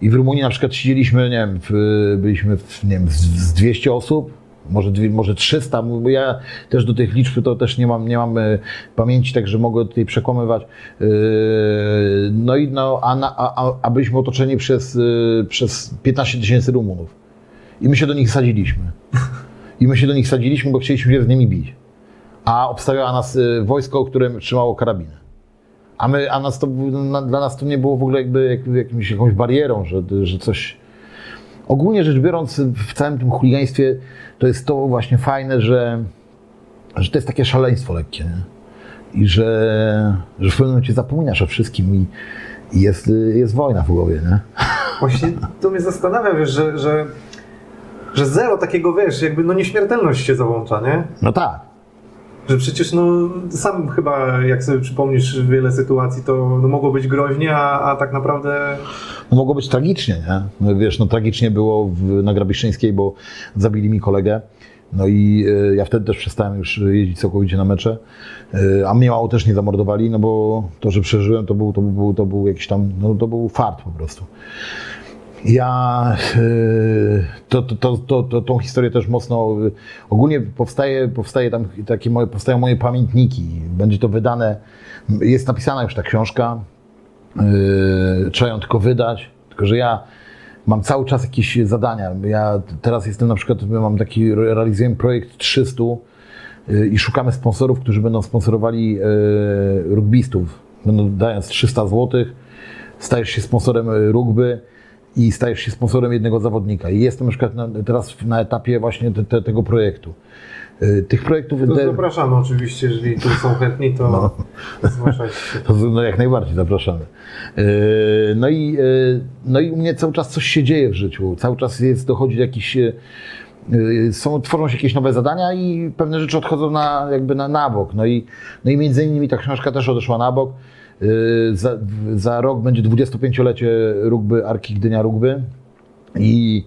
i w Rumunii na przykład siedzieliśmy, nie wiem, w, byliśmy w, nie wiem, z, z 200 osób, może, może 300, bo ja też do tych liczb to też nie mam, nie mam e, pamięci, także mogę tutaj przekłamywać. E, no i no, a, a, a byliśmy otoczeni przez, e, przez 15 tysięcy Rumunów. I my się do nich sadziliśmy. I my się do nich sadziliśmy, bo chcieliśmy się z nimi bić. A obstawiało nas wojsko, które trzymało karabiny. A, my, a nas to, dla nas to nie było w ogóle jakby jakimś, jakąś barierą, że, że coś... Ogólnie rzecz biorąc, w całym tym chuligaństwie to jest to właśnie fajne, że, że to jest takie szaleństwo lekkie. Nie? I że, że w pewnym momencie zapominasz o wszystkim i, i jest, jest wojna w głowie. Nie? *laughs* Właśnie to mnie zastanawia, wiesz, że, że, że zero takiego, wiesz, jakby no nieśmiertelność się załącza, nie? No tak. Że przecież no, sam chyba, jak sobie przypomnisz wiele sytuacji, to no, mogło być groźnie, a, a tak naprawdę... No mogło być tragicznie, nie? No, wiesz, no tragicznie było w, na Grabiszyńskiej, bo zabili mi kolegę. No i y, ja wtedy też przestałem już jeździć całkowicie na mecze, y, a mnie mało też nie zamordowali, no bo to, że przeżyłem, to był, to był, to był jakiś tam, no to był fart po prostu. Ja to, to, to, to, to, tą historię też mocno. Ogólnie powstaje, powstaje tam takie moje, powstają moje pamiętniki. Będzie to wydane. Jest napisana już ta książka. Trzeba ją tylko wydać. Tylko, że ja mam cały czas jakieś zadania. Ja teraz jestem na przykład, mam taki, realizuję projekt 300 i szukamy sponsorów, którzy będą sponsorowali rugbystów. Będą dając 300 zł, stajesz się sponsorem rugby i stajesz się sponsorem jednego zawodnika. I jestem na przykład na, teraz na etapie właśnie te, te, tego projektu. Y, tych projektów... To zapraszamy oczywiście, jeżeli tu są chętni, to no. zgłaszajcie się. *laughs* To, no jak najbardziej zapraszamy. Y, no i, y, no i u mnie cały czas coś się dzieje w życiu. Cały czas jest, dochodzi do jakichś są, tworzą się jakieś nowe zadania i pewne rzeczy odchodzą na, jakby na, na bok. No i, no i między innymi ta książka też odeszła na bok. Y, za, za rok będzie 25-lecie rugby, Arki Gdynia Rugby i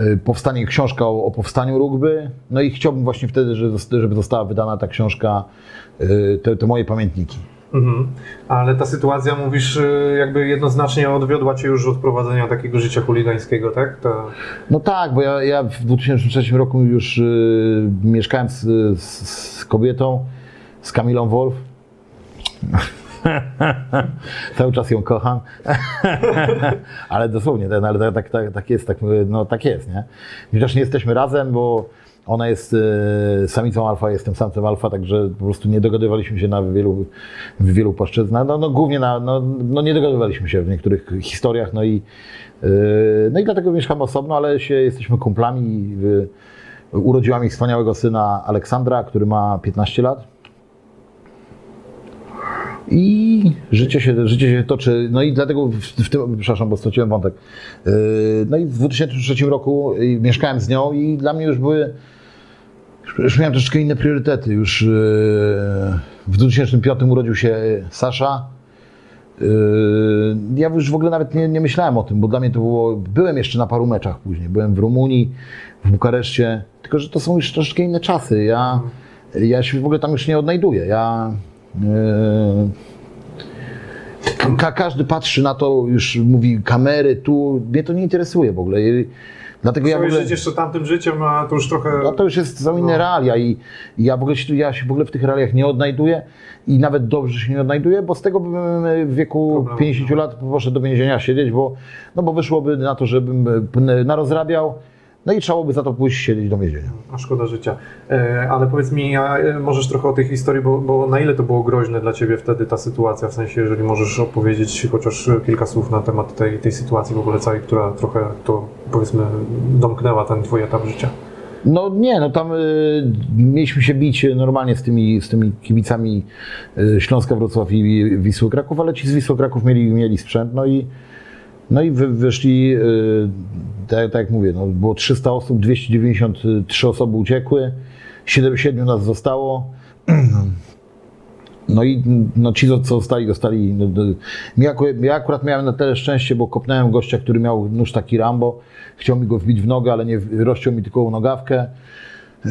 y, powstanie książka o, o, powstaniu rugby. No i chciałbym właśnie wtedy, żeby została wydana ta książka, y, te, te moje pamiętniki. Mhm. Ale ta sytuacja, mówisz, jakby jednoznacznie odwiodła Cię już od prowadzenia takiego życia chuligańskiego, tak? To... No tak, bo ja, ja w 2003 roku już y, mieszkałem z, z, z kobietą, z Kamilą Wolf. *laughs* Cały czas ją kocham. *laughs* ale dosłownie, ale tak, tak, tak jest, tak, no, tak jest, nie? Chociaż nie jesteśmy razem, bo ona jest e, samicą alfa, jestem samcem alfa, także po prostu nie dogadywaliśmy się na wielu, w wielu płaszczyznach. No, no głównie na, no, no nie dogadywaliśmy się w niektórych historiach, no i, e, no i dlatego mieszkamy osobno, ale się jesteśmy kumplami. Urodziła mi wspaniałego syna Aleksandra, który ma 15 lat. I życie się, życie się toczy. No i dlatego w, tym, przepraszam, bo straciłem wątek. Yy, no i w 2003 roku mieszkałem z nią i dla mnie już były, już miałem troszeczkę inne priorytety. Już yy, w 2005 urodził się Sasza. Yy, ja już w ogóle nawet nie, nie myślałem o tym, bo dla mnie to było. Byłem jeszcze na paru meczach później. Byłem w Rumunii, w Bukareszcie, tylko że to są już troszeczkę inne czasy. Ja, ja się w ogóle tam już nie odnajduję. Ja ka każdy patrzy na to, już mówi kamery, tu. Mnie to nie interesuje w ogóle. Dlatego ja w ogóle... żyć jeszcze tamtym życiem, a to już trochę... No to już jest, są inne no. realia i, i ja w ogóle się, ja się w ogóle w tych realiach nie odnajduję i nawet dobrze się nie odnajduję, bo z tego bym w wieku Problem, 50 no. lat poszedł do więzienia siedzieć, bo, no bo wyszłoby na to, żebym narozrabiał, no i trzeba by za to pójść siedzieć do więzienia. A szkoda życia. E, ale powiedz mi, e, możesz trochę o tej historii, bo, bo, na ile to było groźne dla Ciebie wtedy ta sytuacja, w sensie, jeżeli możesz opowiedzieć chociaż kilka słów na temat tej, tej sytuacji w ogóle całej, która trochę to powiedzmy domknęła ten Twój etap życia. No nie, no tam y, mieliśmy się bić normalnie z tymi, z tymi kibicami y, Śląska, Wrocław i Wisły Kraków, ale ci z Wisły Kraków mieli, mieli sprzęt, no i no i wy, wyszli, y, tak, tak jak mówię, no, było 300 osób, 293 osoby uciekły, 7, 7 nas zostało. *clears throat* No i no ci, co zostali, dostali. No, do, ja, ja akurat miałem na tyle szczęście, bo kopnąłem gościa, który miał nóż taki Rambo. Chciał mi go wbić w nogę, ale nie rozciął mi tylko nogawkę. Yy,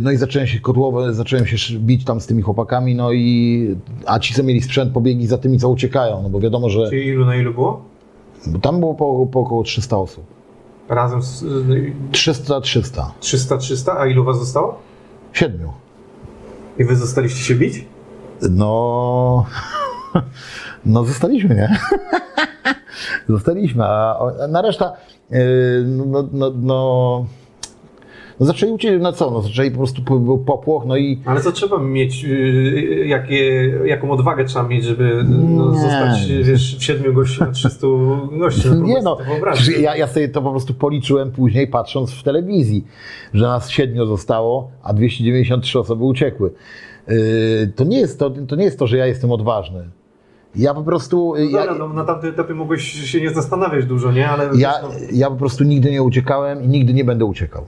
No i zacząłem się kotłować, zacząłem się bić tam z tymi chłopakami, no i a ci, co mieli sprzęt, pobiegli za tymi, co uciekają, no bo wiadomo, że Czyli ilu na ilu było? Bo tam było po, po około 300 osób. Razem z... 300, 300. 300-300, a ilu was zostało? Siedmiu. I wy zostaliście się bić? No, *laughs* no zostaliśmy, nie? *laughs* zostaliśmy, a na reszta, yy, no, no, no, no, zaczęli uciec, no co, no zaczęli po prostu był popłoch, no i Ale co trzeba mieć, yy, jakie, jaką odwagę trzeba mieć, żeby no, zostać wiesz, w siedmiu gości na 300 gości? No, *laughs* nie no, ja, ja sobie to po prostu policzyłem później patrząc w telewizji, że nas siedmiu zostało, a 293 osoby uciekły. Yy, to, nie jest to, to nie jest to, że ja jestem odważny. Ja po prostu... No ja, dobra, no, na tamtym etapie mogłeś się nie zastanawiać dużo, nie? Ale Ja, no, ja po prostu nigdy nie uciekałem i nigdy nie będę uciekał.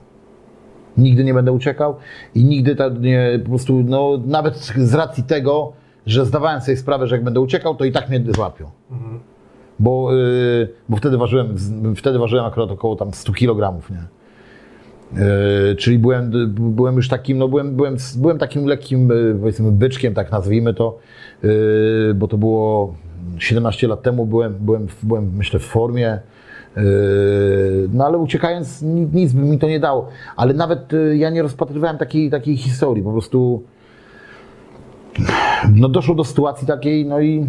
Nigdy nie będę uciekał i nigdy tak nie, po prostu, no nawet z racji tego, że zdawałem sobie sprawę, że jak będę uciekał, to i tak mnie złapią. Mhm. Bo, yy, bo wtedy ważyłem, wtedy ważyłem akurat około tam 100 kg, nie? Yy, czyli byłem, byłem już takim, no byłem, byłem, byłem takim lekkim, yy, powiedzmy, byczkiem, tak nazwijmy to, bo to było 17 lat temu, byłem, byłem, byłem myślę w formie, no ale uciekając ni- nic by mi to nie dało. Ale nawet yy, ja nie rozpatrywałem takiej, takiej historii, po prostu no doszło do sytuacji takiej, no i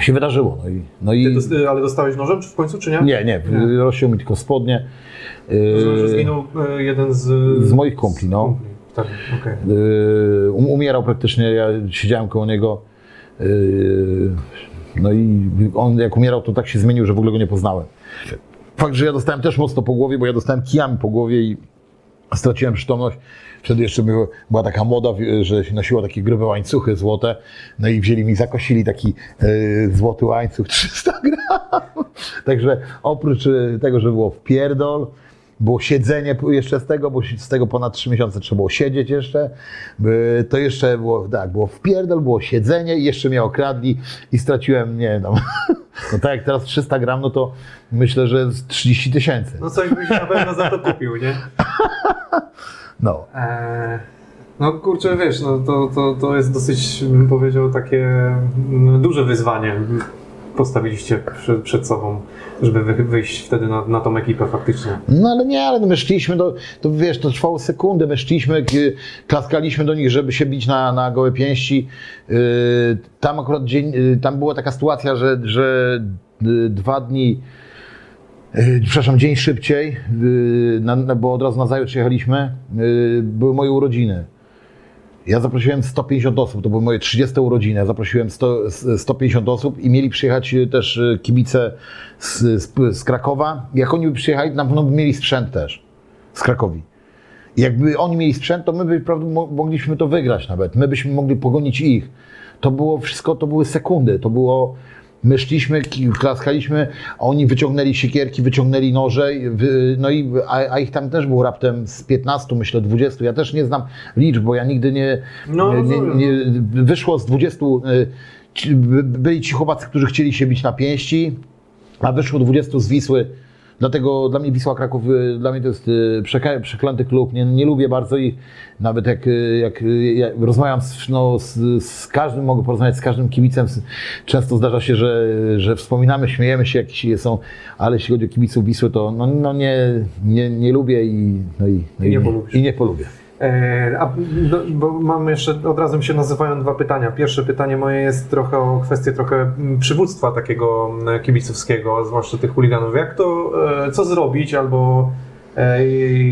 się wydarzyło. No i, no i dos- ale dostałeś nożem czy w końcu, czy nie? nie, nie, rozciął mi tylko spodnie. Rozumiem, że Yy, zginął e, jeden z... z moich kumpli, no. kumpli. Tak, okej. Yy, um- umierał praktycznie, ja siedziałem koło niego. No i on jak umierał, to tak się zmienił, że w ogóle go nie poznałem. Fakt, że ja dostałem też mocno po głowie, bo ja dostałem kijami po głowie i straciłem przytomność. Wtedy jeszcze była taka moda, że się nosiło takie grube łańcuchy złote. No i wzięli mi, zakosili taki yy, złoty łańcuch *laughs* 300 gram. Także oprócz yy, tego, że było w pierdol, było siedzenie jeszcze z tego, bo z tego ponad 3 miesiące trzeba było siedzieć jeszcze. To jeszcze było, tak, było w pierdol, było siedzenie i jeszcze mnie okradli i straciłem, nie wiem, tam, *laughs* no tak jak teraz 300 gram, no to myślę, że z 30 tysięcy. No coś byś na pewno za to kupił, nie? *laughs* No. Eee, no kurczę, wiesz, no to, to, to jest dosyć, bym powiedział, takie mm, duże wyzwanie postawiliście przed, przed sobą, żeby wy, wyjść wtedy na, na tą ekipę faktycznie. No ale nie, ale my szliśmy, do, to wiesz, to trwało sekundę, my szliśmy, k- klaskaliśmy do nich, żeby się bić na, na gołe pięści. Yy, Tam akurat dzień, yy, tam była taka sytuacja, że, że dwa dni, przepraszam, dzień szybciej, bo od razu na zajutrz jechaliśmy, były moje urodziny. Ja zaprosiłem 150 osób, to były moje 30 urodziny. Zaprosiłem 100, 150 osób i mieli przyjechać y, też y, kibice z, z, z Krakowa. Jak oni by przyjechali, na pewno by mieli sprzęt też z Krakowi. Jakby oni mieli sprzęt, to my by prawda, mo- mogliśmy to wygrać nawet. My byśmy mogli pogonić ich. To było wszystko, to były sekundy. To było. My szliśmy, klaskaliśmy, a oni wyciągnęli siekierki, wyciągnęli noże, no i, a, a ich tam też było raptem z 15, myślę 20. Ja też nie znam liczb, bo ja nigdy nie, No, nie, nie, nie wyszło z 20. y, Byli ci chłopacy, którzy chcieli się bić na pięści, a wyszło 20 z Wisły. Dlatego dla mnie Wisła Kraków, y, dla mnie to jest y, przeklęty klub. Nie, nie lubię bardzo ich. Nawet jak, y, jak, y, ja rozmawiam z, no, z, z każdym, mogę porozmawiać z każdym kibicem. Często zdarza się, że, że wspominamy, śmiejemy się, jakieś są, ale jeśli chodzi o kibiców Wisły, to no, no nie, nie, nie lubię i, no i, no I nie polubisz. I nie polubię. Eee, a, no, bo mam jeszcze, od razu się nazywają dwa pytania. Pierwsze pytanie moje jest trochę o kwestię trochę mm, przywództwa takiego mm, kibicowskiego, zwłaszcza tych chuliganów. Jak to, e, co zrobić albo e,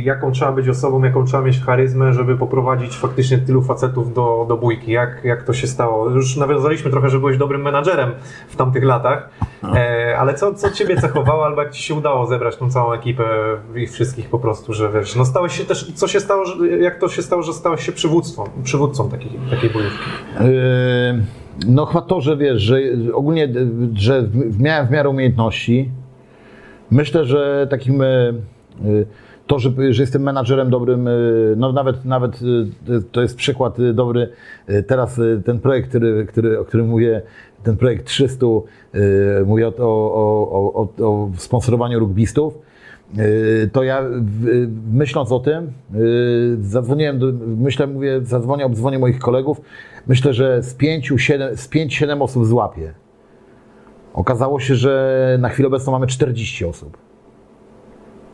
jaką trzeba być osobą, jaką trzeba mieć charyzmę, żeby poprowadzić faktycznie tylu facetów do, do bójki? Jak, jak to się stało? Już nawiązaliśmy trochę, że byłeś dobrym menadżerem w tamtych latach, e, ale co, co ciebie cechowało albo jak ci się udało zebrać tą całą ekipę ich wszystkich po prostu, że wiesz, no stałeś się też, co się stało, jak to się stało, że stałeś się przywódcą, przywódcą takiej, takiej bojówki? Yy, No chyba to, że wiesz, że ogólnie, że w- miałem w miarę umiejętności. Myślę, że takim, e, to, że, że jestem menadżerem dobrym, y, no nawet, nawet y, to jest przykład y, dobry. Y, Teraz y, ten projekt, który, który, o którym mówię, ten projekt 300, y, mówię o, o, o, o, sponsorowaniu rugbystów, y, to ja myśląc o tym, y, zadzwoniłem, myślę, mówię, zadzwonię, obdzwonię moich kolegów, myślę, że z 5-7 z 5-7 osób złapię. Okazało się, że na chwilę obecną mamy 40 osób.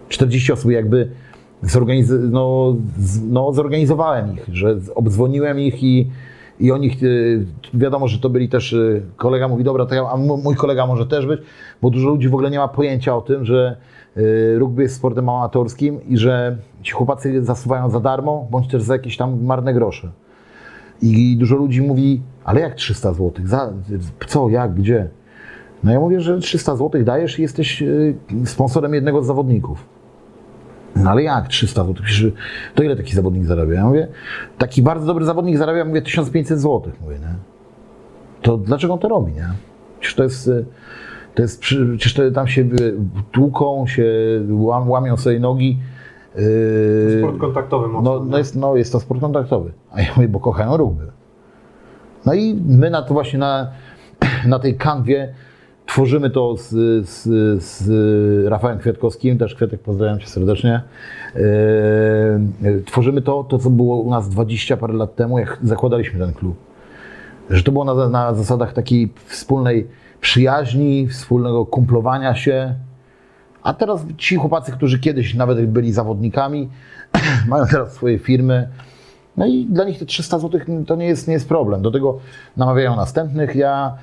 40 osób jakby zorganiz- no, no, zorganizowałem ich, że obdzwoniłem ich i, i o nich, y, wiadomo, że to byli też, y, kolega mówi, dobra, to ja, a mój kolega może też być, bo dużo ludzi w ogóle nie ma pojęcia o tym, że y, rugby jest sportem amatorskim i że ci chłopacy zasuwają za darmo, bądź też za jakieś tam marne grosze. I dużo ludzi mówi, ale jak 300 zł? Za, co, jak, gdzie? No ja mówię, że 300 zł dajesz i jesteś sponsorem jednego z zawodników. No ale jak 300 zł? To ile taki zawodnik zarabia? Ja mówię, taki bardzo dobry zawodnik zarabia, mówię, 1500 zł. Mówię, nie? To dlaczego on to robi, nie? Przecież to jest, to jest przecież to, tam się tłuką, się łam, łamią sobie nogi. y, Sport kontaktowy mocno. no, no, jest, no jest to sport kontaktowy. A ja mówię, bo kochają rugby. No i my na to właśnie na, *clears throat* na tej kanwie tworzymy to z, z, z Rafałem Kwiatkowskim, też Kwiatek pozdrawiam Cię serdecznie. Yy, tworzymy to, to, co było u nas 20 parę lat temu, jak zakładaliśmy ten klub. Że to było na, na zasadach takiej wspólnej przyjaźni, wspólnego kumplowania się. A teraz ci chłopacy, którzy kiedyś nawet byli zawodnikami, *clears throat* mają teraz swoje firmy. No i dla nich te 300 zł to nie jest, nie jest problem. Do tego namawiają następnych. Ja,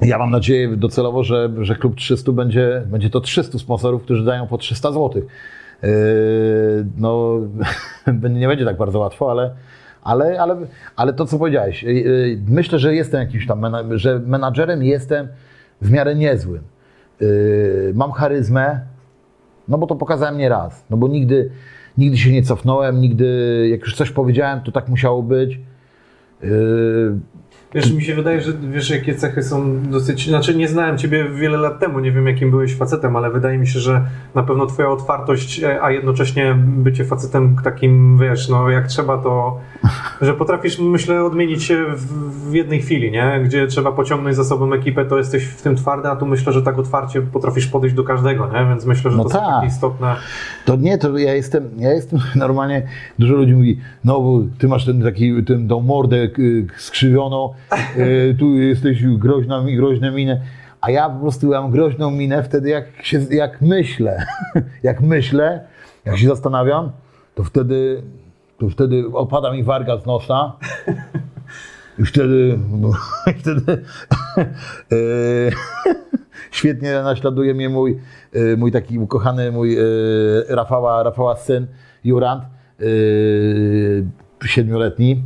ja mam nadzieję docelowo, że, że klub 300 będzie, będzie to 300 sponsorów, którzy dają po 300 zł. Yy, no, *laughs* nie będzie tak bardzo łatwo, ale, ale, ale, ale to, co powiedziałeś, yy, yy, myślę, że jestem jakimś tam, że menadżerem jestem w miarę niezłym. Yy, mam charyzmę, no bo to pokazałem nie raz. No bo nigdy, nigdy się nie cofnąłem, nigdy, jak już coś powiedziałem, to tak musiało być. Wiesz, mi się wydaje, że wiesz, jakie cechy są dosyć. Znaczy, nie znałem ciebie wiele lat temu, nie wiem, jakim byłeś facetem, ale wydaje mi się, że na pewno twoja otwartość, e, a jednocześnie bycie facetem takim, wiesz, no jak trzeba, to że potrafisz, myślę, odmienić się w, jednej chwili, nie? Gdzie trzeba pociągnąć za sobą ekipę, to jesteś w tym twardy, a tu myślę, że tak otwarcie potrafisz podejść do każdego, nie? Więc myślę, że No to są tak. takie istotne. To nie, to ja jestem, ja jestem *laughs* normalnie, dużo ludzi mówi, no bo ty masz ten taki, ten, tą mordę skrzywioną, tu jesteś groźna, groźne minę, a ja po prostu mam groźną minę wtedy, jak, się, jak myślę, *laughs* jak myślę, jak się zastanawiam, to wtedy, to wtedy opada mi warga z nosa. I wtedy, no, *laughs* i wtedy y, *laughs* świetnie naśladuje mnie mój, y, mój taki ukochany, mój Rafała, Rafała syn, Jurand, siedmioletni.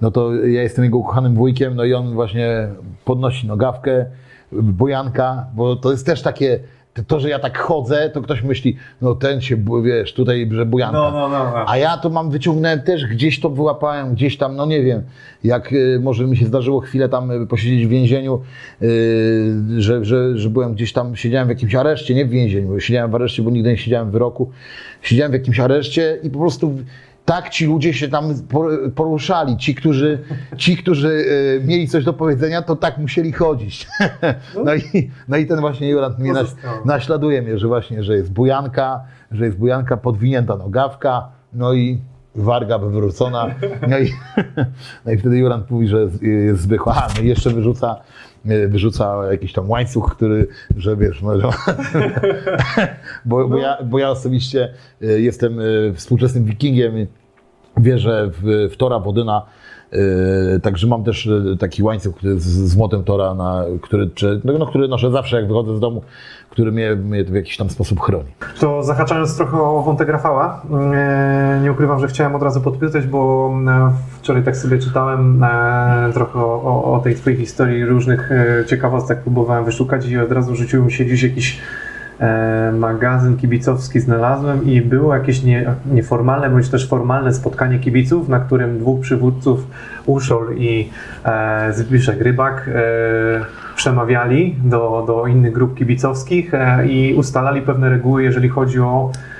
No to ja jestem jego ukochanym wujkiem, no i on właśnie podnosi nogawkę, bojanka, bo to jest też takie, to, że ja tak chodzę, to ktoś myśli, no ten się, wiesz, tutaj, że bujanka. No, no, no. no. A ja to mam, wyciągnąłem też, gdzieś to wyłapałem, gdzieś tam, no nie wiem, jak y, może mi się zdarzyło chwilę tam y, posiedzieć w więzieniu, y, że, że, że byłem gdzieś tam, siedziałem w jakimś areszcie, nie w więzieniu, bo siedziałem w areszcie, bo nigdy nie siedziałem w wyroku, siedziałem w jakimś areszcie i po prostu tak ci ludzie się tam por- poruszali, ci, którzy, ci, którzy y, mieli coś do powiedzenia, to tak musieli chodzić. *laughs* No i, no i ten właśnie Jurand mnie Pozostało. naśladuje mnie, że właśnie, że jest bujanka, że jest bujanka, podwinięta nogawka, no i warga wywrócona. No i, *laughs* no i wtedy Jurand mówi, że jest, jest zwykła. A, no i jeszcze wyrzuca, e, wyrzuca jakiś tam łańcuch, który, że wiesz, no, że, *laughs* bo, bo, ja, bo ja osobiście e, jestem e, współczesnym wikingiem wierzę w, w Tora Wodyna, e, także mam też e, taki łańcuch z, z młotem Tora, na, który, czy, no, który noszę zawsze jak wychodzę z domu, który mnie, mnie w jakiś tam sposób chroni. To zahaczając trochę o wątek Rafała, e, nie ukrywam, że chciałem od razu podpytać, bo wczoraj tak sobie czytałem trochę o, o- tej twojej historii, różnych ciekawostek próbowałem wyszukać i od razu rzucił mi się dziś jakiś magazyn kibicowski znalazłem i było jakieś nie, nieformalne bądź też formalne spotkanie kibiców, na którym dwóch przywódców, Uszol i e, Rybak, e, przemawiali do, do innych grup kibicowskich e, i ustalali pewne reguły, jeżeli chodzi o e,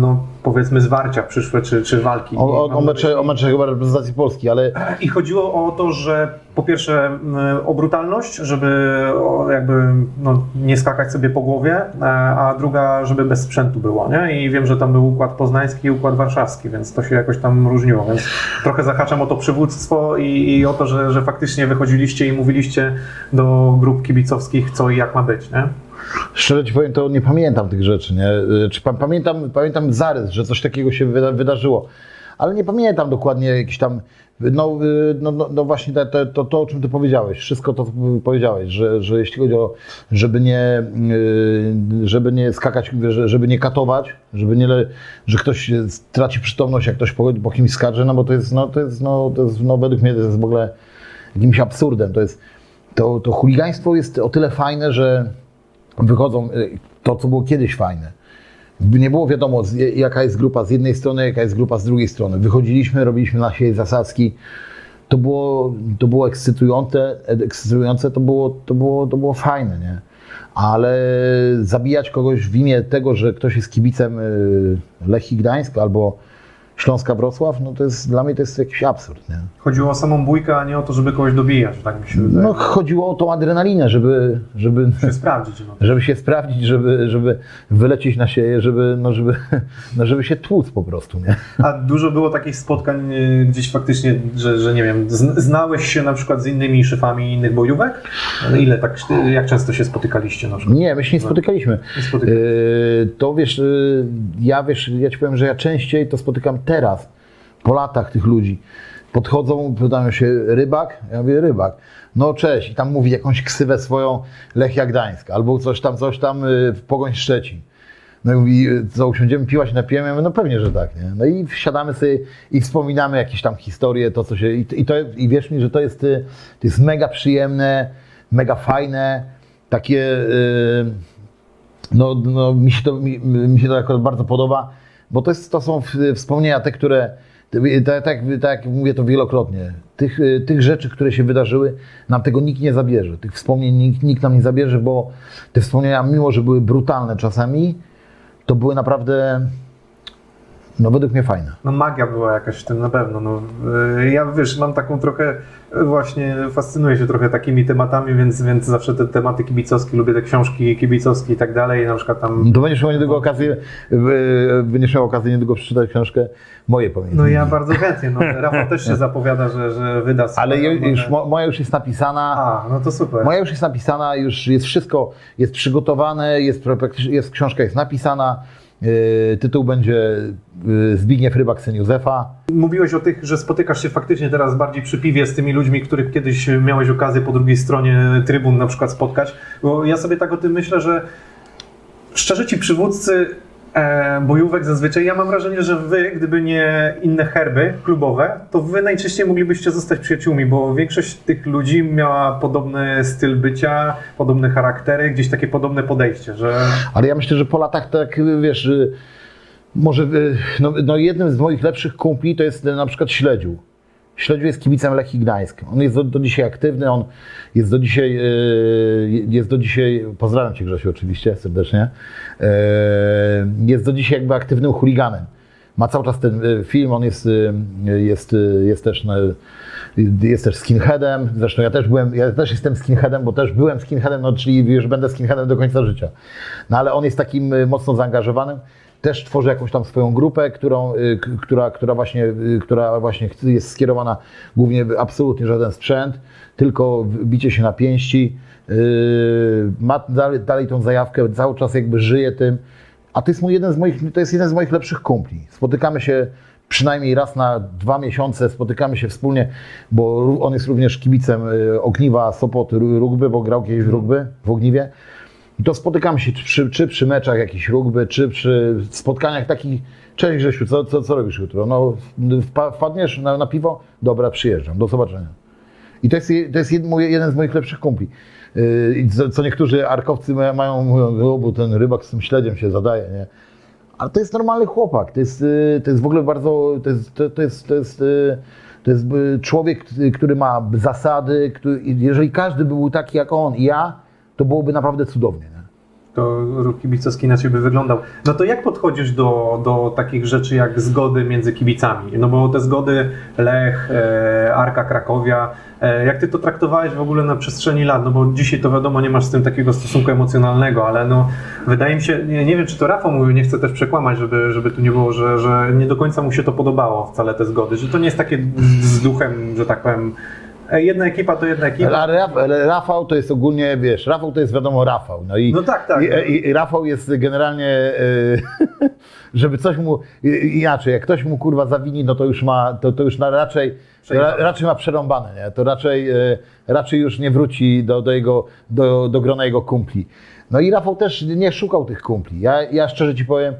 no powiedzmy zwarcia przyszłe, czy, czy walki. O, o, o, mecze, o mecze chyba reprezentacji Polski, ale i chodziło o to, że po pierwsze m, o brutalność, żeby jakby no, nie skakać sobie po głowie, e, a druga, żeby bez sprzętu było, nie? I wiem, że tam był układ poznański i układ warszawski, więc to się jakoś tam różniło, więc trochę zahaczam o to przywództwo i, i o to, że, że faktycznie wychodziliście i mówiliście do grup kibicowskich, co i jak ma być, nie? Szczerze ci powiem, to nie pamiętam tych rzeczy, nie? Y, Czy pa- pamiętam, pamiętam zarys, że coś takiego się wyda, wydarzyło, ale nie pamiętam dokładnie jakiś tam, no, y, no, no, no właśnie te, te, to, to, o czym ty powiedziałeś, wszystko to co powiedziałeś, że, że jeśli chodzi o, żeby nie, y, żeby nie skakać, że- żeby nie katować, żeby nie, że ktoś traci przytomność, jak ktoś po, po kimś skacze, no bo to jest, no, to jest, no, to jest, no, według mnie to jest w ogóle jakimś absurdem, to jest, to, to chuligaństwo jest o tyle fajne, że wychodzą y, to, co było kiedyś fajne. Nie było wiadomo, jaka jest grupa z jednej strony, jaka jest grupa z drugiej strony. Wychodziliśmy, robiliśmy na siebie zasadzki. To było, to było ekscytujące, ekscytujące to, było, to, było, to było fajne, nie? Ale zabijać kogoś w imię tego, że ktoś jest kibicem y, Lechii Gdańsk albo Śląska Wrocław, no to jest, dla mnie to jest jakiś absurd, nie? Chodziło o samą bójkę, a nie o to, żeby kogoś dobijać, tak mi się wydaje. No chodziło o tą adrenalinę, żeby, żeby, się sprawdzić. No. żeby się sprawdzić, żeby, żeby wylecieć na siebie, żeby, no żeby, no żeby się tłuc po prostu, nie? A dużo było takich spotkań y, gdzieś faktycznie, że, że nie wiem, zn- znałeś się na przykład z innymi szefami innych bojówek? Ile tak, jak często się spotykaliście na przykład? Nie, my się nie spotykaliśmy. Nie spotykaliście. Yy, to wiesz, yy, ja wiesz, ja ci powiem, że ja częściej to spotykam teraz, po latach tych ludzi. Podchodzą, pytają się, rybak? Ja mówię, rybak. No cześć, i tam mówi jakąś ksywę swoją Lechia Gdańsk, albo coś tam, coś tam yy, w Pogoń Szczecin. No i mówi, yy, co, usiądziemy piwać, napijemy? Ja mówię, no pewnie, że tak, nie? No i wsiadamy sobie i wspominamy jakieś tam historie, to co się, i, i, to, i wierz mi, że to jest, yy, to jest mega przyjemne, mega fajne, takie... No, no mi, się to, mi, mi się to akurat bardzo podoba, bo to, jest, to są wspomnienia te, które, tak, tak, tak mówię to wielokrotnie, tych, y, tych rzeczy, które się wydarzyły, nam tego nikt nie zabierze. Tych wspomnień nikt, nikt nam nie zabierze, bo te wspomnienia, mimo że były brutalne czasami, to były naprawdę, no według mnie fajne. No magia była jakaś w tym na pewno. No, y, ja wiesz, mam taką trochę, y, właśnie fascynuję się trochę takimi tematami, więc, więc zawsze te tematy kibicowskie, lubię te książki kibicowskie i tak dalej, na przykład tam... To będziesz miał niedługo okazję, y, będziesz miał okazję niedługo przeczytać książkę Moje pamięci. No ja bardzo chętnie, no Rafał też się zapowiada, że, że wyda Ale swoją, ju- już, moja już jest napisana. A, no to super. Moja już jest napisana, już jest wszystko, jest przygotowane, jest, jest książka jest napisana. Yy, tytuł będzie yy, Zbigniew Rybak, syn Józefa. Mówiłeś o tych, że spotykasz się faktycznie teraz bardziej przy piwie z tymi ludźmi, których kiedyś miałeś okazję po drugiej stronie trybun na przykład spotkać. Bo ja sobie tak o tym myślę, że szczerze ci przywódcy e, bojówek zazwyczaj, ja mam wrażenie, że wy, gdyby nie inne herby klubowe, to wy najczęściej moglibyście zostać przyjaciółmi, bo większość tych ludzi miała podobny styl bycia, podobne charaktery, gdzieś takie podobne podejście, że Ale ja myślę, że po latach tak, wiesz, yy, może yy, no, no jednym z moich lepszych kumpli to jest na przykład Śledziu. Śledziu jest kibicem Lechii Gdańsk. On jest do, do dzisiaj aktywny, on jest do dzisiaj, yy, jest do dzisiaj, pozdrawiam Cię Grzesiu oczywiście serdecznie, yy, jest do dzisiaj jakby aktywnym chuliganem. Ma cały czas ten yy, film, on jest, jest, jest też jest też skinheadem, zresztą ja też byłem, ja też jestem skinheadem, bo też byłem skinheadem, no czyli już będę skinheadem do końca życia. No ale on jest takim mocno zaangażowanym. Też tworzy jakąś tam swoją grupę, którą, y, która, która, właśnie, y, która właśnie jest skierowana głównie absolutnie żaden sprzęt, tylko bicie się na pięści. Yy, Ma dalej, dalej tą zajawkę, cały czas jakby żyje tym. A to jest, mój jeden z moich, to jest jeden z moich lepszych kumpli. Spotykamy się przynajmniej raz na dwa miesiące, spotykamy się wspólnie, bo on jest również kibicem y, Ogniwa Sopot Ru- Rugby, bo grał kiedyś w rugby w Ogniwie. I to spotykamy się czy przy, czy przy meczach jakichś rugby, czy przy spotkaniach takich. Cześć Grzesiu, co, co, co robisz jutro? No, wpa- wpadniesz na, na piwo? Dobra, przyjeżdżam, do zobaczenia. I to jest, je- to jest jed, mój, jeden z moich lepszych kumpli. Yy, co, co niektórzy arkowcy mają- mówią, bo ten rybak z tym śledziem się zadaje, nie? Ale to jest normalny chłopak. To jest, y, to jest w ogóle bardzo. To jest, to, to jest, to jest, y, to jest y, człowiek, który ma zasady. Który, jeżeli każdy by był taki jak on i ja, to byłoby naprawdę cudownie. Nie? to ruch kibicowski inaczej by wyglądał. No to jak podchodzisz do, do takich rzeczy jak zgody między kibicami? No bo te zgody Lech, e, Arka Krakowia, e, jak ty to traktowałeś w ogóle na przestrzeni lat? No bo dzisiaj to wiadomo, nie masz z tym takiego stosunku emocjonalnego, ale no wydaje mi się, nie, nie wiem czy to Rafał mówił, nie chcę też przekłamać, żeby, żeby tu nie było, że, że nie do końca mu się to podobało wcale te zgody, że to nie jest takie z duchem, że tak powiem, jedna ekipa to jedna ekipa. Ale Rafał to jest ogólnie, wiesz, Rafał to jest wiadomo Rafał. No i, No tak, tak. I, i, i Rafał jest generalnie, e, *laughs* żeby coś mu, inaczej, jak ktoś mu kurwa zawini, no to już ma, to, to już na raczej, ra, raczej ma przerąbane, nie? To raczej, e, raczej już nie wróci do, do jego, do, do grona jego kumpli. No i Rafał też nie szukał tych kumpli. Ja, ja szczerze ci powiem,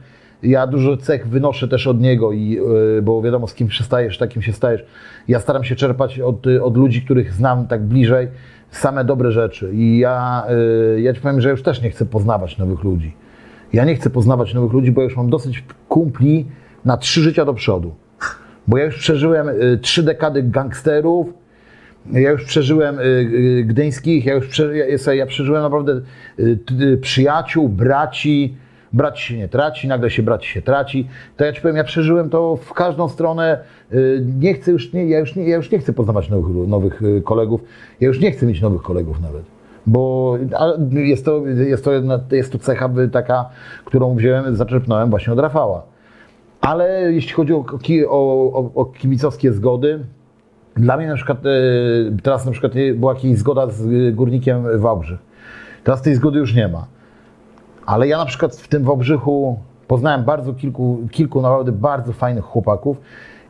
ja dużo cech wynoszę też od niego, i, y, bo wiadomo, z kim przystajesz, takim się stajesz. Ja staram się czerpać od, od ludzi, których znam tak bliżej, same dobre rzeczy. I ja, y, ja ci powiem, że już też nie chcę poznawać nowych ludzi. Ja nie chcę poznawać nowych ludzi, bo już mam dosyć kumpli na trzy życia do przodu. Bo ja już przeżyłem y, trzy dekady gangsterów, ja już przeżyłem gdyńskich, ja już prze, ja, przeżyłem naprawdę przyjaciół, braci. Braci się nie traci, nagle się braci się traci. To ja ci powiem, ja przeżyłem to w każdą stronę. Y, Nie chcę już, nie, ja, już nie, ja już nie chcę poznawać nowych, nowych y, kolegów. Ja już nie chcę mieć nowych kolegów nawet. Bo jest to, jest to, jest to cecha taka, którą wziąłem, zaczerpnąłem właśnie od Rafała. Ale jeśli chodzi o, o, o, kibicowskie zgody, dla mnie na przykład, e, teraz na przykład była jakaś zgoda z górnikiem Wałbrzych. Teraz tej zgody już nie ma. Ale ja na przykład w tym Wałbrzychu poznałem bardzo kilku, kilku naprawdę bardzo fajnych chłopaków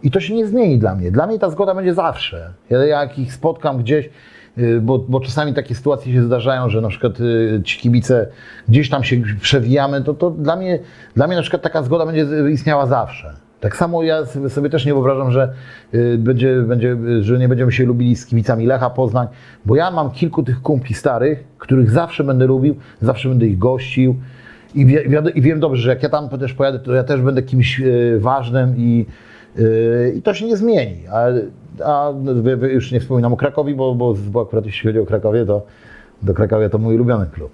i to się nie zmieni dla mnie. Dla mnie ta zgoda będzie zawsze. Ja jak ich spotkam gdzieś, y, bo, bo czasami takie sytuacje się zdarzają, że na przykład y, ci kibice gdzieś tam się przewijamy, to, to dla, mnie, dla mnie na przykład taka zgoda będzie istniała zawsze. Tak samo ja sobie też nie wyobrażam, że y, będzie, będzie, że nie będziemy się lubili z kibicami Lecha Poznań, bo ja mam kilku tych kumpli starych, których zawsze będę lubił, zawsze będę ich gościł i, i wiem dobrze, że jak ja tam też pojadę, to ja też będę kimś y, ważnym i, y, i to się nie zmieni. A, a już nie wspominam o Krakowi, bo, bo, bo akurat jeśli chodzi o Krakowie, to do Krakowia to mój ulubiony klub.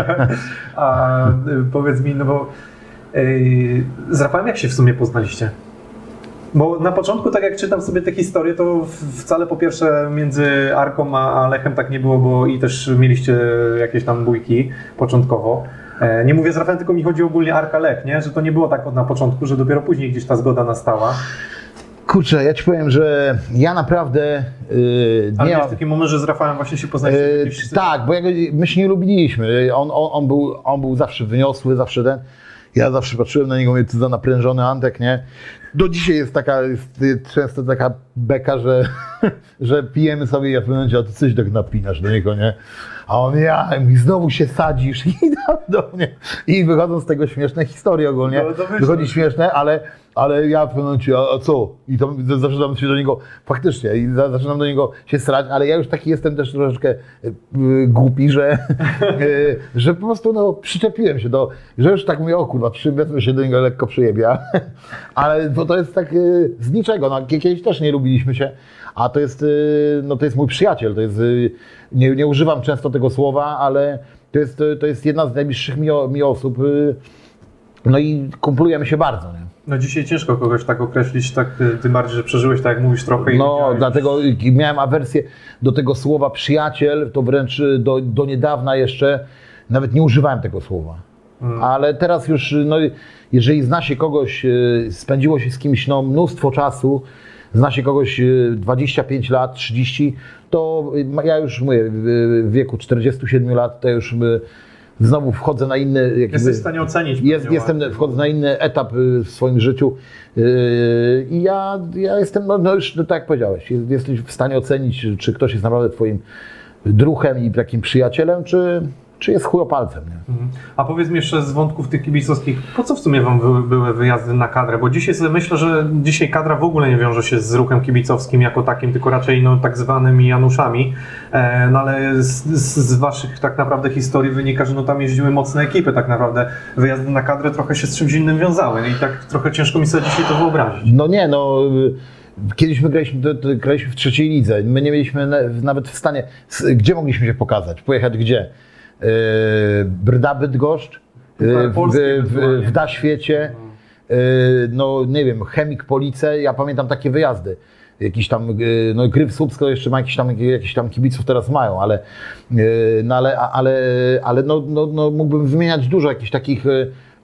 *laughs* A powiedz mi, no bo z Rafałem jak się w sumie poznaliście? Bo na początku, tak jak czytam sobie te historie, to w- wcale po pierwsze między Arką a Lechem tak nie było, bo i też mieliście jakieś tam bójki początkowo. E, Nie mówię z Rafałem, tylko mi chodzi ogólnie Arka-Lech, nie? Że to nie było tak od na początku, że dopiero później gdzieś ta zgoda nastała. Kurczę, ja ci powiem, że ja naprawdę yy, Ale nie mam... taki moment, że z Rafałem właśnie się poznaliście. Jakieś- tak, bo ja my się nie lubiliśmy. On, on, on, był, on był zawsze wyniosły, zawsze ten. Ja zawsze patrzyłem na niego, mówię, co za naprężony Antek, nie? Do dzisiaj jest taka, jest często taka beka, że, *laughs* że pijemy sobie i ja w pewnym momencie, a ty coś tak napinasz do niego, nie? A on, ja, i znowu się sadzisz *laughs* i do mnie. I wychodzą z tego śmieszne historie ogólnie. No. Wychodzi śmieszne, ale, ale ja w pewnym momencie, a, a co? I to zaczynam się do niego, faktycznie, i za- zaczynam do niego się strać, ale ja już taki jestem też troszeczkę y, głupi, że, y, *laughs* że po prostu no, przyczepiłem się do, że już tak mówię, o kurwa, przywiedzmy się do niego lekko przyjebia, *laughs* ale bo to jest tak y, z niczego, no, kiedyś też nie lubiliśmy się, a to jest, no, to jest mój przyjaciel, to jest, nie, nie używam często tego słowa, ale to jest, to jest jedna z najbliższych mi, mi osób, no i kumplujemy się bardzo, nie? No dzisiaj ciężko kogoś tak określić, tak, y, tym bardziej, że przeżyłeś tak jak mówisz trochę No, dlatego miałem awersję do tego słowa przyjaciel, to wręcz y, do, do niedawna jeszcze nawet nie używałem tego słowa. Ale teraz już, no, jeżeli zna się kogoś, y, spędziło się z kimś no, mnóstwo czasu, zna się kogoś y, 25 lat, 30, to y, ja już mówię, w wieku 47 lat, to już y, znowu wchodzę na inny... jakby- Jesteś w stanie ocenić. jest, jestem, wchodzę na inny etap y, w swoim życiu yy, i ja, ja jestem, no, no już no, tak jak powiedziałeś, jest- jesteś w stanie ocenić, czy ktoś jest naprawdę twoim druhem i takim przyjacielem, czy, czy jest chujopalcem. Nie? Mhm. A powiedz mi jeszcze z wątków tych kibicowskich, po co w sumie wam były, wyjazdy na kadrę? Bo dzisiaj sobie myślę, że dzisiaj kadra w ogóle nie wiąże się z ruchem kibicowskim jako takim, tylko raczej no, tak zwanymi Januszami. E, no ale z, z, waszych tak naprawdę historii wynika, że no, tam jeździły mocne ekipy tak naprawdę. Wyjazdy na kadrę trochę się z czymś innym wiązały i tak trochę ciężko mi sobie dzisiaj to wyobrazić. No nie, no y, kiedyś my graliśmy, graliśmy w trzeciej lidze, my nie mieliśmy na- nawet w stanie, gdzie mogliśmy się pokazać, pojechać gdzie. Brda Bydgoszcz, w, Polski w, w Daświecie, no nie wiem, Chemik Police, ja pamiętam takie wyjazdy. Jakiś tam, no Gryf Słupsko jeszcze ma jakiś tam, jakiś tam kibiców teraz mają, ale, no, ale, ale, ale no, no, no mógłbym wymieniać dużo jakichś takich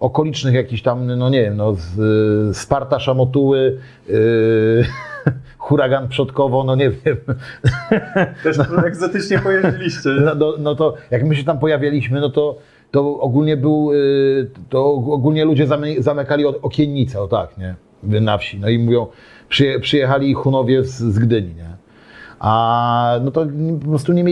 okolicznych jakichś tam, no nie wiem, no z, Sparta Szamotuły, y, *laughs* *laughs* Huragan Przodkowo, no nie wiem. *laughs* Też egzotycznie pojeździliście. No, no, no to jak my się tam pojawialiśmy, no to, to ogólnie był, y, to ogólnie ludzie zamy, zamykali od okiennice, o tak, nie, na wsi. No i mówią, przyje, przyjechali Hunowie z, z Gdyni, nie. A no to po prostu nie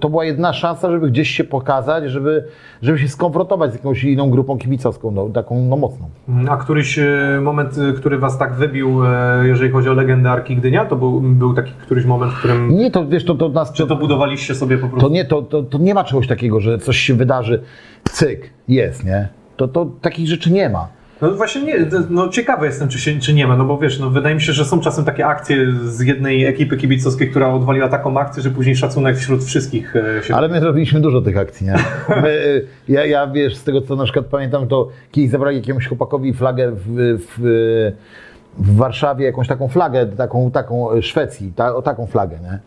to była jedna szansa, żeby gdzieś się pokazać, żeby, żeby się skonfrontować z jakąś inną grupą kibicowską, no, taką no, mocną. A któryś e, moment, e, który was tak wybił, e, jeżeli chodzi o legendę Arki Gdynia, to był, był taki któryś moment, w którym... Nie, to wiesz, to, to nas... Czy to budowaliście sobie po prostu? To nie, to, to, to nie ma czegoś takiego, że coś się wydarzy, cyk, jest, nie? To, to takich rzeczy nie ma. No właśnie nie, no ciekawy jestem, czy, się, czy nie ma, no bo wiesz, no wydaje mi się, że są czasem takie akcje z jednej ekipy kibicowskiej, która odwaliła taką akcję, że później szacunek wśród wszystkich e, się... Ale my robiliśmy dużo tych akcji, nie? My, y, ja, ja wiesz, z tego co na przykład pamiętam, to kiedyś zabrali jakiemuś chłopakowi flagę w, w, w Warszawie, jakąś taką flagę, taką, taką Szwecji, ta, o taką flagę, nie?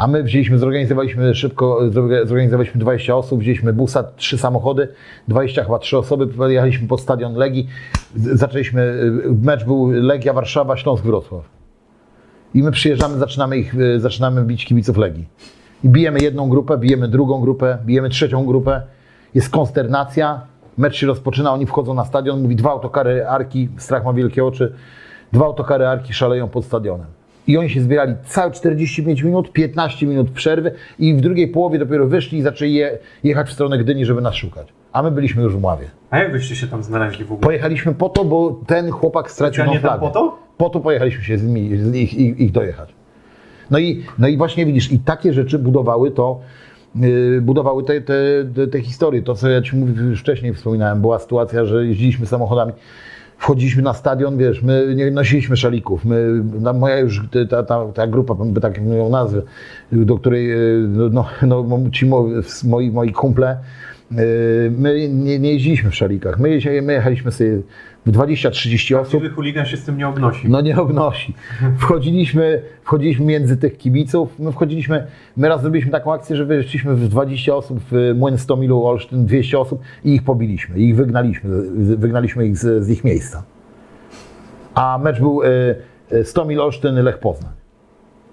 A my wzięliśmy, zorganizowaliśmy szybko, zorga- zorganizowaliśmy 20 osób, wzięliśmy busa, trzy samochody, 20 chyba trzy osoby, pojechaliśmy pod stadion Legii, zaczęliśmy, y, mecz był Legia Warszawa, Śląsk Wrocław. I my przyjeżdżamy, zaczynamy ich, y, zaczynamy bić kibiców Legii. I bijemy jedną grupę, bijemy drugą grupę, bijemy trzecią grupę. Jest konsternacja, mecz się rozpoczyna, oni wchodzą na stadion, mówi dwa autokary Arki, strach ma wielkie oczy, dwa autokary Arki szaleją pod stadionem. I oni się zbierali całe 45 minut, 15 minut przerwy i w drugiej połowie dopiero wyszli i zaczęli je, jechać w stronę Gdyni, żeby nas szukać. A my byliśmy już w Mławie. A jak wyście się tam znaleźli w ogóle? Pojechaliśmy po to, bo ten chłopak stracił tam flagę. po to? Po to pojechaliśmy się z nimi, z ich, ich, ich dojechać. No i, no i właśnie widzisz, i takie rzeczy budowały to, yy, budowały te, te, te, te historie. To, co ja Ci mówię, wcześniej wspominałem, była sytuacja, że jeździliśmy samochodami, wchodziliśmy na stadion, wiesz, my nie nosiliśmy szalików, my, no, moja już, ta, ta, ta grupa, by tak ją nazwę, do której, yy, no, no, ci mo, moi, moi kumple, yy, my nie, nie jeździliśmy w szalikach, my, my jechaliśmy sobie w 20-30 osób, chuligan się z tym nie obnosi. no nie obnosi. Wchodziliśmy, wchodziliśmy między tych kibiców. My wchodziliśmy, my raz zrobiliśmy taką akcję, że wyszliśmy w 20 osób w Młyn 100 milu Olsztyn, 200 osób i ich pobiliśmy. I ich wygnaliśmy, wygnaliśmy ich z, z ich miejsca. A mecz był y, y, 100 mil Olsztyn, Lech Poznań.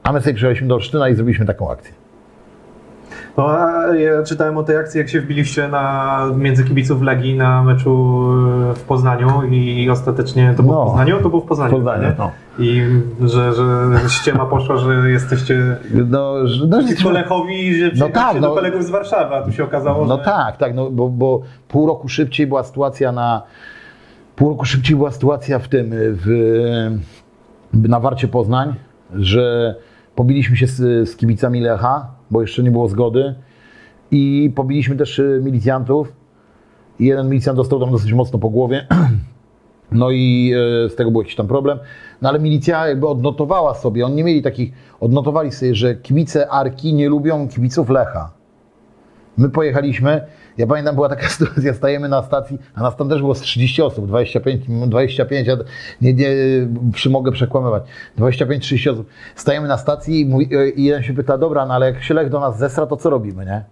A my sobie przyjechaliśmy do Olsztyna i zrobiliśmy taką akcję. No, ja czytałem o tej akcji, jak się wbiliście na, między kibiców Legii na meczu e, w Poznaniu i ostatecznie to było No. w Poznaniu? To było w Poznaniu. W Poznaniu, nie? no. I że, że ściema poszła, że jesteście No, że- no, że przyjechaliście tak, do no. kolegów z Warszawy, a tu się okazało, No że... tak, tak, no, bo, bo pół roku szybciej była sytuacja na. Pół roku szybciej była sytuacja w tym, w, na Warcie Poznań, że pobiliśmy się z, z kibicami Lecha, bo jeszcze nie było zgody. I pobiliśmy też y, milicjantów. Jeden milicjant dostał tam dosyć mocno po głowie. *clears throat* No i e, z tego był jakiś tam problem. No ale milicja jakby odnotowała sobie, oni nie mieli takich, odnotowali sobie, że kibice Arki nie lubią kibiców Lecha. My pojechaliśmy, ja pamiętam, była taka *laughs* sytuacja, stajemy na stacji, a nas tam też było z 30 osób, 25, 25 ja nie, nie przy, mogę przekłamywać, 25-30 osób. Stajemy na stacji i, mój, i jeden się pyta, dobra, no ale jak się Lech do nas zesra, to co robimy, nie?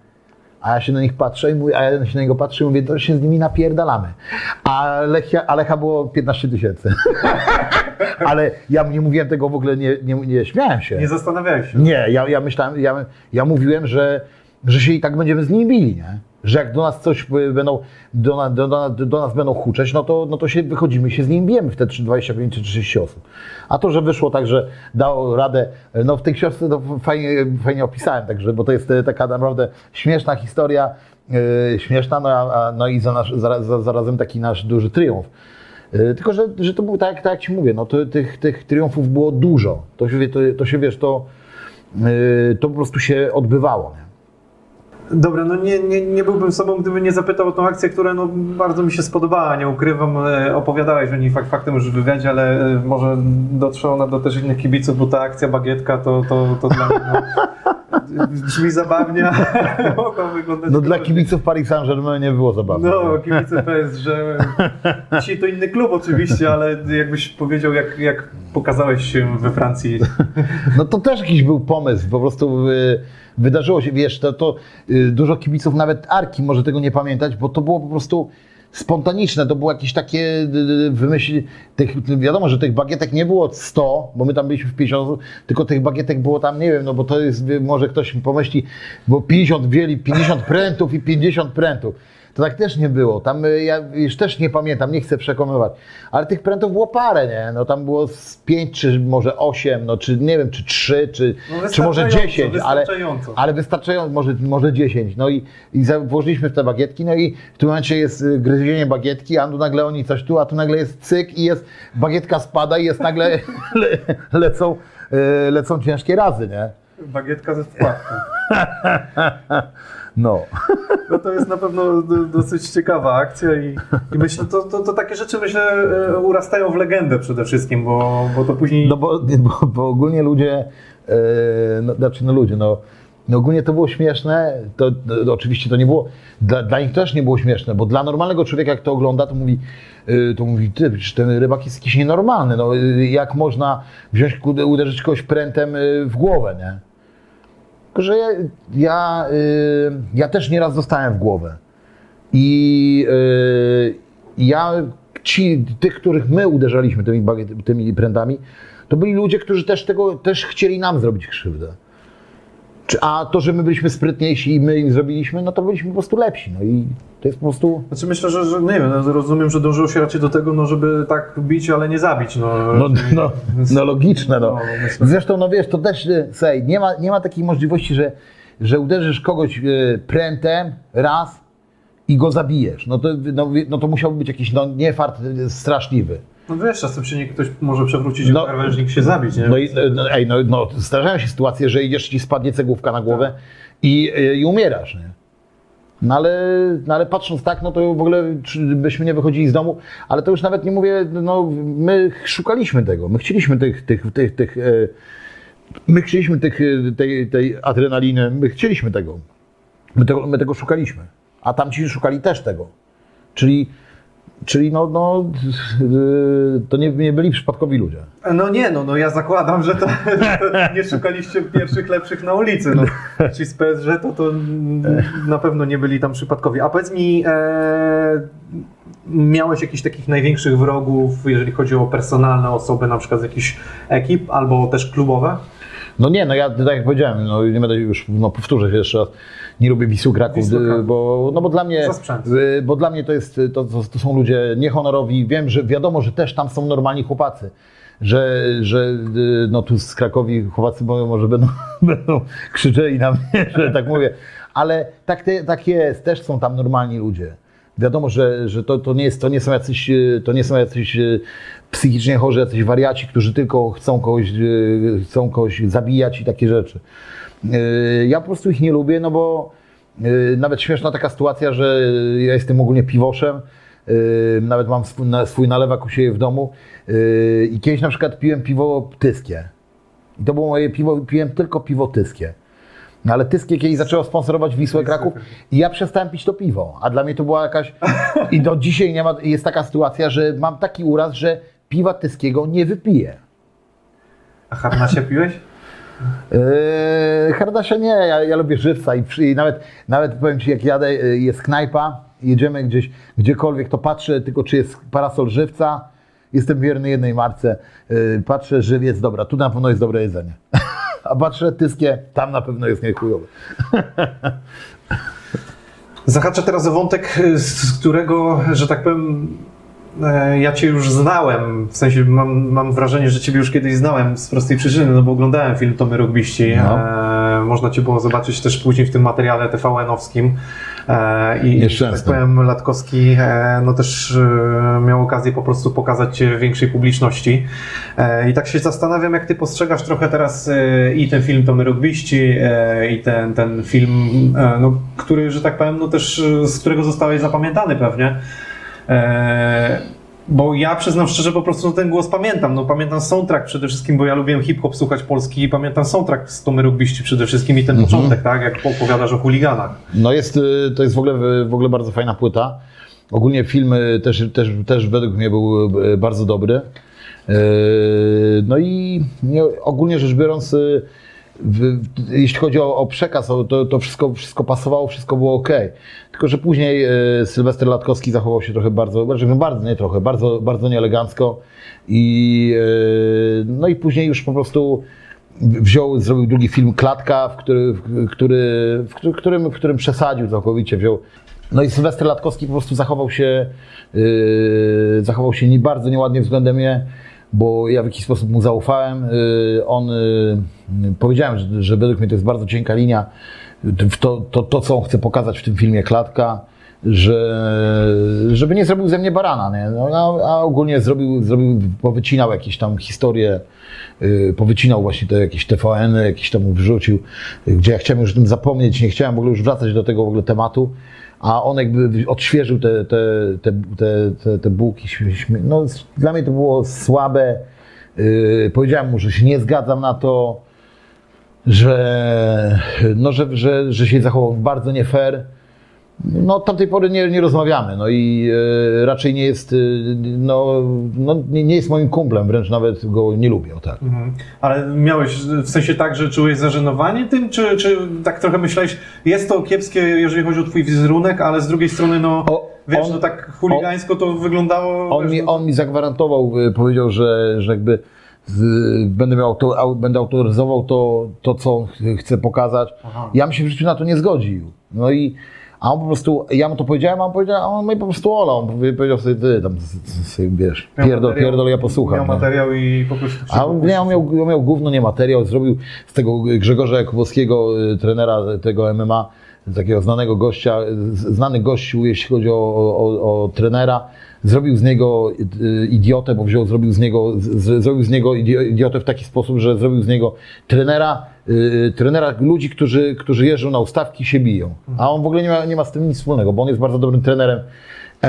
A ja się na nich patrzę i mówię, a jeden się na niego patrzy i mówię, to się z nimi napierdalamy. A Lechia, a Lecha było 15 tysięcy. *laughs* ale ja nie mówiłem tego w ogóle, nie, nie, nie śmiałem się. Nie zastanawiałeś się. Nie, ja, ja myślałem, ja, ja mówiłem, że, że się i tak będziemy z nimi bili, nie? Że jak do nas coś będą, do, do, do, nas będą huczeć, no to, no to się wychodzimy się z nimi bijemy w te 25 czy 30 osób. A to, że wyszło tak, że dało radę, no w tej książce to fajnie, fajnie opisałem, także, bo to jest y, taka naprawdę śmieszna historia, yy, śmieszna, no, a, no i za nasz, za, za, zarazem taki nasz duży triumf. Yy, Tylko, że, że to było tak, tak jak Ci mówię, no to, tych, tych triumfów było dużo. To się, to, to się wiesz, to, yy, to po prostu się odbywało. Nie? Dobra, no nie, nie, nie byłbym sobą, gdybym nie zapytał o tą akcję, która no, bardzo mi się spodobała, nie ukrywam. e, Opowiadałeś o niej fakt, faktem już w wywiadzie, ale e, może dotrze ona do też innych kibiców, bo ta akcja bagietka to, to, to dla mnie no, *laughs* brzmi zabawnie, *laughs* mogło wyglądać No dla kibiców Paris Saint-Germain nie było zabawne. No, kibice PSG, że dzisiaj to inny klub oczywiście, ale jakbyś powiedział, jak, jak pokazałeś się we Francji. *laughs* No to też jakiś był pomysł, po prostu wydarzyło się, wiesz, to, to y, dużo kibiców, nawet Arki może tego nie pamiętać, bo to było po prostu spontaniczne, to było jakieś takie y, wymyśl, tych, wiadomo, że tych bagietek nie było 100, bo my tam byliśmy w 50 osób, tylko tych bagietek było tam, nie wiem, no bo to jest, y, może ktoś mi pomyśli, bo 50 wzięli, 50 prętów i 50 prętów. To tak też nie było. Tam y, ja już też nie pamiętam, nie chcę przekonywać. Ale tych prętów było parę, nie? No tam było z 5 czy może 8, no czy nie wiem, czy 3, czy, No czy może 10, ale, wystarczająco. ale wystarczająco, może, może 10. No i, i włożyliśmy w te bagietki, no i w tym momencie jest y, gryzienie bagietki, a tu nagle oni coś tu, a tu nagle jest cyk i jest, bagietka spada i jest nagle *laughs* le, lecą, y, lecą ciężkie razy, nie? Bagietka ze wkładką. *laughs* No. *laughs* No to jest na pewno dosyć ciekawa akcja i, i myślę, to, to, to takie rzeczy myślę e, urastają w legendę przede wszystkim, bo, bo to później... No bo, bo, bo ogólnie ludzie, e, no, znaczy no ludzie, no, no ogólnie to było śmieszne, to, to oczywiście to nie było, dla, dla nich też nie było śmieszne, bo dla normalnego człowieka jak to ogląda, to mówi, e, to mówi, ty, przecież ten rybak jest jakiś nienormalny, no jak można wziąć, uderzyć kogoś prętem w głowę, nie? Tylko, że ja, ja, y, ja też nieraz dostałem w głowę. I y, ja, ci, tych, których my uderzaliśmy tymi, bagiet- tymi prętami, to byli ludzie, którzy też tego, też chcieli nam zrobić krzywdę. A to, że my byliśmy sprytniejsi i my im zrobiliśmy, no to byliśmy po prostu lepsi. No i to jest po prostu... Znaczy myślę, że, że nie wiem, no, rozumiem, że dążyło się raczej do tego, no, żeby tak bić, ale nie zabić. No, No, no, no logiczne, no. No. Zresztą, no wiesz, to też, y, słuchaj, nie ma, nie ma takiej możliwości, że, że uderzysz kogoś y, prętem raz i go zabijesz. No to, no, no to musiałby być jakiś no, niefart y, straszliwy. No wiesz, czasem się nie ktoś może przewrócić, No. krawężnik się zabić, nie? No i no, ej, no, no, zdarzają się sytuacje, że idziesz, ci spadnie cegłówka na głowę i, y, i umierasz, nie? No ale, no ale patrząc tak, no to w ogóle byśmy nie wychodzili z domu, ale to już nawet nie mówię, no my szukaliśmy tego, my chcieliśmy tych, tych, tych, tych e, my chcieliśmy tych, e, tej, tej adrenaliny, my chcieliśmy tego. My tego, my tego szukaliśmy, a tamci szukali też tego. Czyli, czyli no, no, y, to nie, nie byli przypadkowi ludzie. No nie, no, no ja zakładam, że to, że nie szukaliście pierwszych lepszych na ulicy. No. Ci z PSG to, to na pewno nie byli tam przypadkowi. A powiedz mi, e, miałeś jakichś takich największych wrogów, jeżeli chodzi o personalne osoby, na przykład z jakichś ekip, albo też klubowe? No nie, no ja tak jak powiedziałem, no nie będę już, no powtórzę się jeszcze raz, nie lubię Wisły Kraków, Wisły y, bo, no bo dla mnie, y, bo dla mnie to jest, to, to, to są ludzie niehonorowi, wiem, że wiadomo, że też tam są normalni chłopacy, że, że y, no tu z Krakowi chłopacy bo może będą, *laughs* będą krzyczeli na mnie, że tak mówię, ale tak, te, tak jest, też są tam normalni ludzie. Wiadomo, że, że to, to, nie jest, to nie są jacyś, y, to nie są jacyś y, psychicznie chorzy, jacyś wariaci, którzy tylko chcą kogoś, y, chcą kogoś zabijać i takie rzeczy. Ja po prostu ich nie lubię, no bo nawet śmieszna taka sytuacja, że ja jestem ogólnie piwoszem, nawet mam swój, na- swój nalewak u siebie w domu i kiedyś na przykład piłem piwo tyskie. I to było moje piwo, piłem tylko piwo tyskie. No ale Tyskie kiedyś zaczęło sponsorować Wisłę Kraków i ja przestałem pić to piwo. A dla mnie to była jakaś... I do dzisiaj nie ma, jest taka sytuacja, że mam taki uraz, że piwa Tyskiego nie wypiję. A harnasia piłeś? Yy, Hardasia nie, ja, ja lubię żywca i, i nawet, nawet powiem Ci, jak jadę, yy, jest knajpa, jedziemy gdzieś, gdziekolwiek, to patrzę tylko, czy jest parasol żywca. Jestem wierny jednej marce. Yy, patrzę, żywiec, dobra, tu na pewno jest dobre jedzenie. *laughs* A patrzę, tyskie, tam na pewno jest niechujowe. Zahaczę teraz o wątek, z którego, że tak powiem, e, ja Cię już znałem. W sensie mam, mam wrażenie, że Ciebie już kiedyś znałem z prostej przyczyny, no bo oglądałem film Tomy Rugbiści. No. E, można Cię było zobaczyć też później w tym materiale TVN-owskim. E, I, Nieszczęsne. tak powiem, Latkowski e, no też e, miał okazję po prostu pokazać większej publiczności. I tak się zastanawiam, jak Ty postrzegasz trochę teraz i ten film Tomy Rugbiści, i ten, ten film, no, który, że tak powiem, no też z którego zostałeś zapamiętany pewnie. Bo ja przyznam szczerze, po prostu ten głos pamiętam. No pamiętam soundtrack przede wszystkim, bo ja lubiłem hip-hop słuchać polski i pamiętam soundtrack z Tomy Rugbiści przede wszystkim i ten Mhm. początek, tak? Jak opowiadasz o chuliganach. No jest, y, to jest w ogóle, w ogóle bardzo fajna płyta. Ogólnie film y, też, też, też według mnie był y, bardzo dobry. No i nie, ogólnie rzecz biorąc, jeśli chodzi o, przekaz, to, to wszystko, wszystko pasowało, wszystko było ok. Tylko, że później y, Sylwester Latkowski zachował się trochę bardzo, znaczy bardzo, nie trochę, bardzo, bardzo nieelegancko. I, y, no i później już po prostu wziął, zrobił drugi film Klatka, w, który, w, który, w którym- w którym przesadził całkowicie, wziął. No i Sylwester Latkowski po prostu zachował się, yy, zachował się nie, bardzo nieładnie względem mnie, bo ja w jakiś sposób mu zaufałem. On, powiedziałem, że, że według mnie to jest bardzo cienka linia, to, to, to, co on chce pokazać w tym filmie Klatka, że, żeby nie zrobił ze mnie barana, nie? No, a, ogólnie zrobił, zrobił, powycinał jakieś tam historie, yy, powycinał właśnie te jakieś TVN, jakieś tam wrzucił, gdzie ja chciałem już o tym zapomnieć, nie chciałem w ogóle już wracać do tego w ogóle tematu, a on jakby odświeżył te, te, te, te, te, te bułki. No, dla mnie to było słabe. Yy, powiedziałem mu, że się nie zgadzam na to, że, no, że, że, że się zachował bardzo nie fair. No, od tamtej pory nie, nie rozmawiamy, no i e, raczej nie jest, e, no, no, nie, nie jest moim kumplem, wręcz nawet go nie lubię, tak. Mhm. Ale miałeś w sensie tak, że czułeś zażenowanie tym, czy, czy tak trochę myślałeś, jest to kiepskie, jeżeli chodzi o twój wizerunek, ale z drugiej strony, no O, wiesz, on- no tak chuligańsko to wyglądało. On wiesz, mi, no, on mi zagwarantował, powiedział, że, że jakby z, będę, miał będę autoryzował to, to, co on ch- chce pokazać. Aha. Ja bym się w życiu na to nie zgodził. No i a on po prostu, ja mu to powiedziałem, a on powiedział, a on mnie po prostu olał. On powie- powiedział sobie, ty tam, sobie, wiesz, miał pierdol, materiał- pierdol, ja posłucham. Miał nie? materiał i po prostu... A on, nie, on, miał, on miał gówno, nie materiał, zrobił z tego Grzegorza Jakubowskiego, y, trenera tego MMA, takiego znanego gościa, znany gościu, jeśli chodzi o, o, o trenera, zrobił z niego y, idiotę, bo wziął, zrobił z niego, z, zrobił z niego idio- idiotę w taki sposób, że zrobił z niego trenera, y, trenera ludzi, którzy, którzy jeżdżą na ustawki i się biją. A on w ogóle nie ma, nie ma z tym nic wspólnego, bo on jest bardzo dobrym trenerem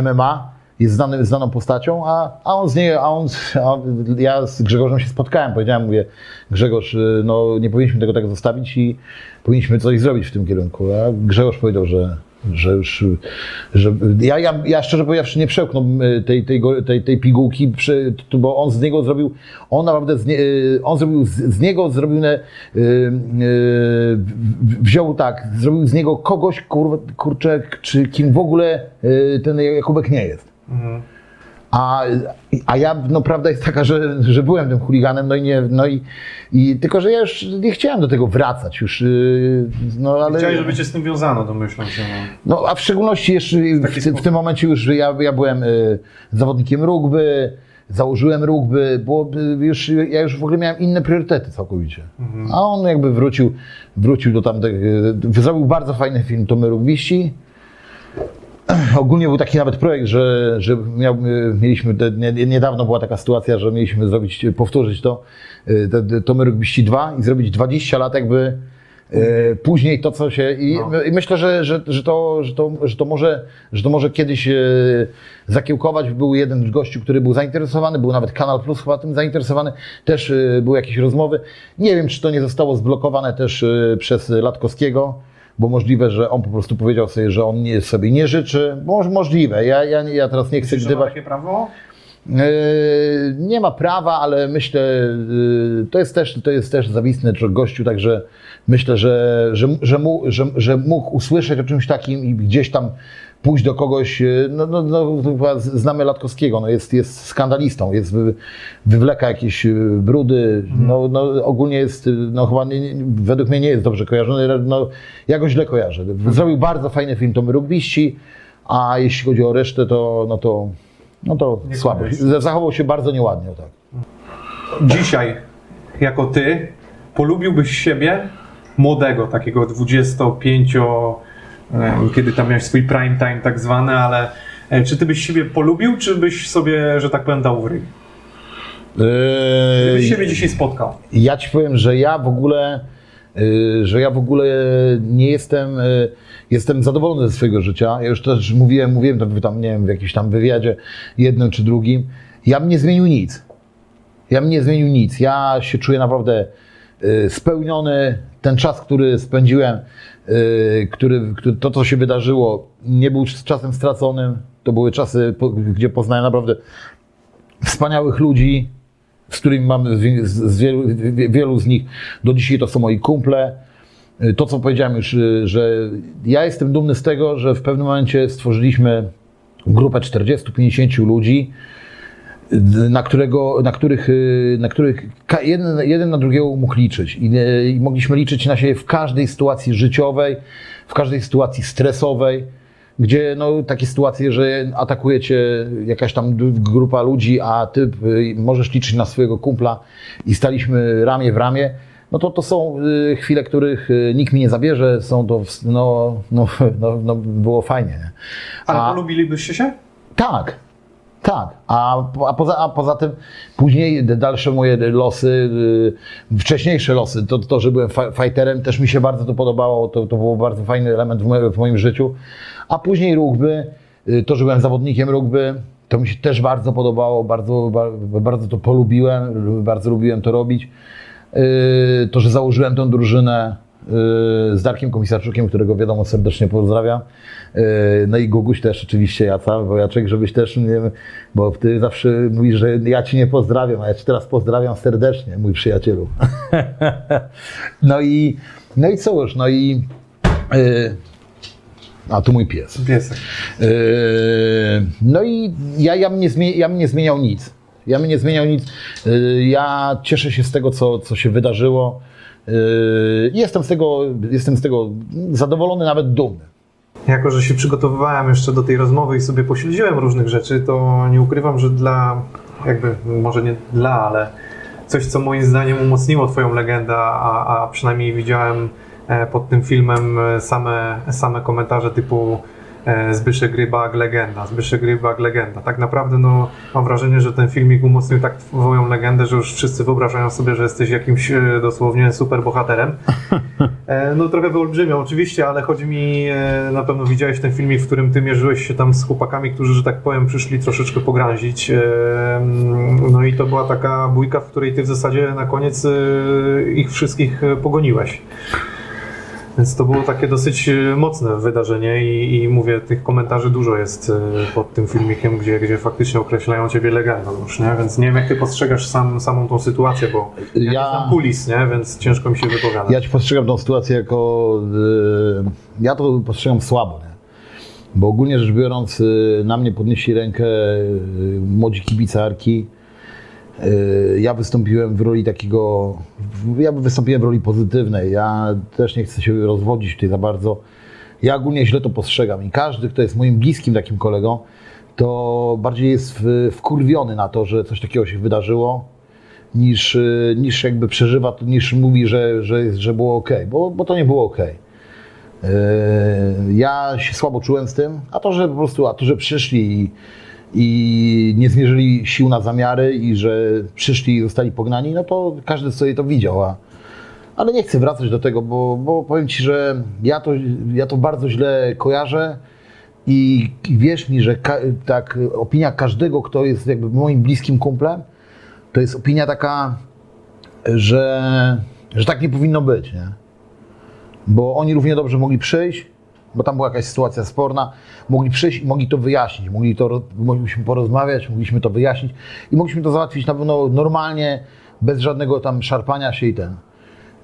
MMA, jest znany, znaną postacią, a, a on z niej, a on, a ja z Grzegorzem się spotkałem, powiedziałem, mówię, Grzegorz, y, no nie powinniśmy tego tak zostawić i powinniśmy coś zrobić w tym kierunku. A Grzegorz powiedział, że, że już, że ja, ja, ja szczerze powiedziawszy nie przełknął tej, tej, tej, tej pigułki, bo on z niego zrobił, on naprawdę, z nie, y, on zrobił z, z niego, zrobił, ne, y, y, wziął tak, zrobił z niego kogoś, kur, kurczę, czy kim w ogóle ten Jakubek nie jest. Mhm. A, a ja, no prawda jest taka, że, że byłem tym chuliganem, no i nie, no i, i tylko, że ja już nie chciałem do tego wracać już, yy, no ale... Chciałeś, żeby cię z tym wiązano, domyślam się. No. No a w szczególności jeszcze w, ty- w tym momencie już ja, ja byłem y, zawodnikiem rugby, założyłem rugby, bo y, już, ja już w ogóle miałem inne priorytety całkowicie. A on jakby wrócił, wrócił do tamtych, y, zrobił bardzo fajny film Tomy Rugbiści. *clears throat* Ogólnie był taki nawet projekt, że, że miał, y, mieliśmy, niedawno była taka sytuacja, że mieliśmy zrobić, powtórzyć to, y, te, te Tomy Rugbiści 2 i zrobić 20 lat jakby y, później to, co się... I, No. i myślę, że, że, że, to, że, to, że, to może, że to może kiedyś zakiełkować. Był jeden gościu, który był zainteresowany, był nawet Kanal Plus chyba tym zainteresowany, też były jakieś rozmowy. Nie wiem, czy to nie zostało zblokowane też przez Latkowskiego, bo możliwe, że on po prostu powiedział sobie, że on nie, sobie nie życzy. Może, możliwe. Ja, ja, ja teraz nie chcę gdybać. takie prawo? Yy, Nie ma prawa, ale myślę, yy, to jest też, to jest też zawistny gościu, także myślę, że, że, że, mu, że, że mógł usłyszeć o czymś takim i gdzieś tam pójść do kogoś, yy, no, no, no znamy Latkowskiego, no jest, jest skandalistą, jest, wy, wywleka jakieś yy, brudy, no, no ogólnie jest, yy, no chyba nie, według mnie nie jest dobrze kojarzony, no ja go źle kojarzę. Zrobił bardzo fajny film Tomy Rugbiści, a jeśli chodzi o resztę, to no to, no to Nie słabo. koniec. Zachował się bardzo nieładnie, tak. Dzisiaj, jako ty, polubiłbyś siebie, młodego, takiego 25, e, kiedy tam miałeś swój prime time tak zwany, ale e, czy ty byś siebie polubił, czy byś sobie, że tak powiem, dał w ryj? Gdybyś siebie dzisiaj spotkał. ja ci powiem, że ja w ogóle y, że ja w ogóle nie jestem, jestem zadowolony ze swojego życia. Ja już też mówiłem, mówiłem to tam, nie wiem, w jakimś tam wywiadzie jednym czy drugim. Ja bym nie zmienił nic. Ja bym nie zmienił nic. Ja się czuję naprawdę spełniony. Ten czas, który spędziłem, który, który, to, co się wydarzyło, nie był czasem straconym. To były czasy, gdzie poznałem naprawdę wspaniałych ludzi, z którymi mamy z, z wielu, wie- wielu z nich do dzisiaj to są moi kumple. Y, To, co powiedziałem już, y, że ja jestem dumny z tego, że w pewnym momencie stworzyliśmy grupę 40-50 ludzi, y, na, którego, na których, y, na których jeden, jeden na drugiego mógł liczyć. I, y, I mogliśmy liczyć na siebie w każdej sytuacji życiowej, w każdej sytuacji stresowej, gdzie no, takie sytuacje, że atakuje cię jakaś tam grupa ludzi, a ty y, możesz liczyć na swojego kumpla i staliśmy ramię w ramię, no to to są chwile, których nikt mi nie zabierze, są to, no, no, *laughs* no, no było fajnie. nie? Ale A- polubilibyście się? tak, tak. A, a, poza, a poza tym później dalsze moje losy, y, wcześniejsze losy, to, to że byłem fighterem, też mi się bardzo to podobało, to, to był bardzo fajny element w, moim- w moim życiu. A później rugby, y, to, że byłem zawodnikiem rugby, to mi się też bardzo podobało, bardzo, ba- bardzo to polubiłem, bardzo lubiłem to robić. Y, To, że założyłem tę drużynę z Darkiem Komisarczukiem, którego wiadomo serdecznie pozdrawiam. Y, No i Guguś też oczywiście, Jaca, bo Jaczek, żebyś też, nie wiem, bo ty zawsze mówisz, że ja ci nie pozdrawiam, a ja ci teraz pozdrawiam serdecznie, mój przyjacielu. *laughs* No i, no i cóż, no i... y, A tu mój pies. Piesek. Yy, No i ja, ja, bym nie zmie- ja bym nie zmieniał nic. Ja bym nie zmieniał nic. Ja cieszę się z tego, co, co się wydarzyło. Yy, Jestem z, tego, jestem z tego zadowolony, nawet dumny. Jako, że się przygotowywałem jeszcze do tej rozmowy i sobie pośledziłem różnych rzeczy, to nie ukrywam, że dla, jakby, może nie dla, ale coś, co moim zdaniem umocniło Twoją legendę, a, a przynajmniej widziałem e, pod tym filmem e, same, same komentarze typu Zbyszek Rybak legenda, Zbyszek Rybak legenda. Tak naprawdę no, mam wrażenie, że ten filmik umocnił tak Twoją legendę, że już wszyscy wyobrażają sobie, że jesteś jakimś e, dosłownie super bohaterem. E, No trochę wyolbrzymią oczywiście, ale chodzi mi, e, na pewno widziałeś ten filmik, w którym ty mierzyłeś się tam z chłopakami, którzy, że tak powiem, przyszli troszeczkę pogrązić. E, mm, No i to była taka bójka, w której ty w zasadzie na koniec e, ich wszystkich e, pogoniłeś. Więc to było takie dosyć e, mocne wydarzenie i, i mówię, tych komentarzy dużo jest e, pod tym filmikiem, gdzie, gdzie faktycznie określają ciebie legendą już, nie? Więc nie wiem, jak ty postrzegasz sam, samą tą sytuację, bo ja, Ja- ja... nie znam kulis, nie? Więc ciężko mi się wypowiadać. Ja ci postrzegam tą sytuację jako. yy, Ja to postrzegam słabo. Nie? Bo ogólnie rzecz biorąc, na mnie podnieśli rękę młodzi kibice Arki. Yy, Ja wystąpiłem w roli takiego. Ja wystąpiłem w roli pozytywnej. Ja też nie chcę się rozwodzić tutaj za bardzo. Ja ogólnie źle to postrzegam i każdy, kto jest moim bliskim takim kolegą, to bardziej jest wkurwiony na to, że coś takiego się wydarzyło, niż, y, niż jakby przeżywa, niż mówi, że, że, że było ok, bo, bo to nie było ok. Ja się słabo czułem z tym, a to, że po prostu, a to, że przyszli i, i nie zmierzyli sił na zamiary i że przyszli i zostali pognani, no to każdy sobie to widział, a, ale nie chcę wracać do tego, bo, bo powiem Ci, że ja to, ja to bardzo źle kojarzę i, i wierz mi, że ka, tak, opinia każdego, kto jest jakby moim bliskim kumplem, to jest opinia taka, że, że tak nie powinno być, nie? Bo oni równie dobrze mogli przyjść, bo tam była jakaś sytuacja sporna, mogli przyjść i mogli to wyjaśnić, mogli to, mogliśmy porozmawiać, mogliśmy to wyjaśnić i mogliśmy to załatwić na pewno normalnie, bez żadnego tam szarpania się i ten.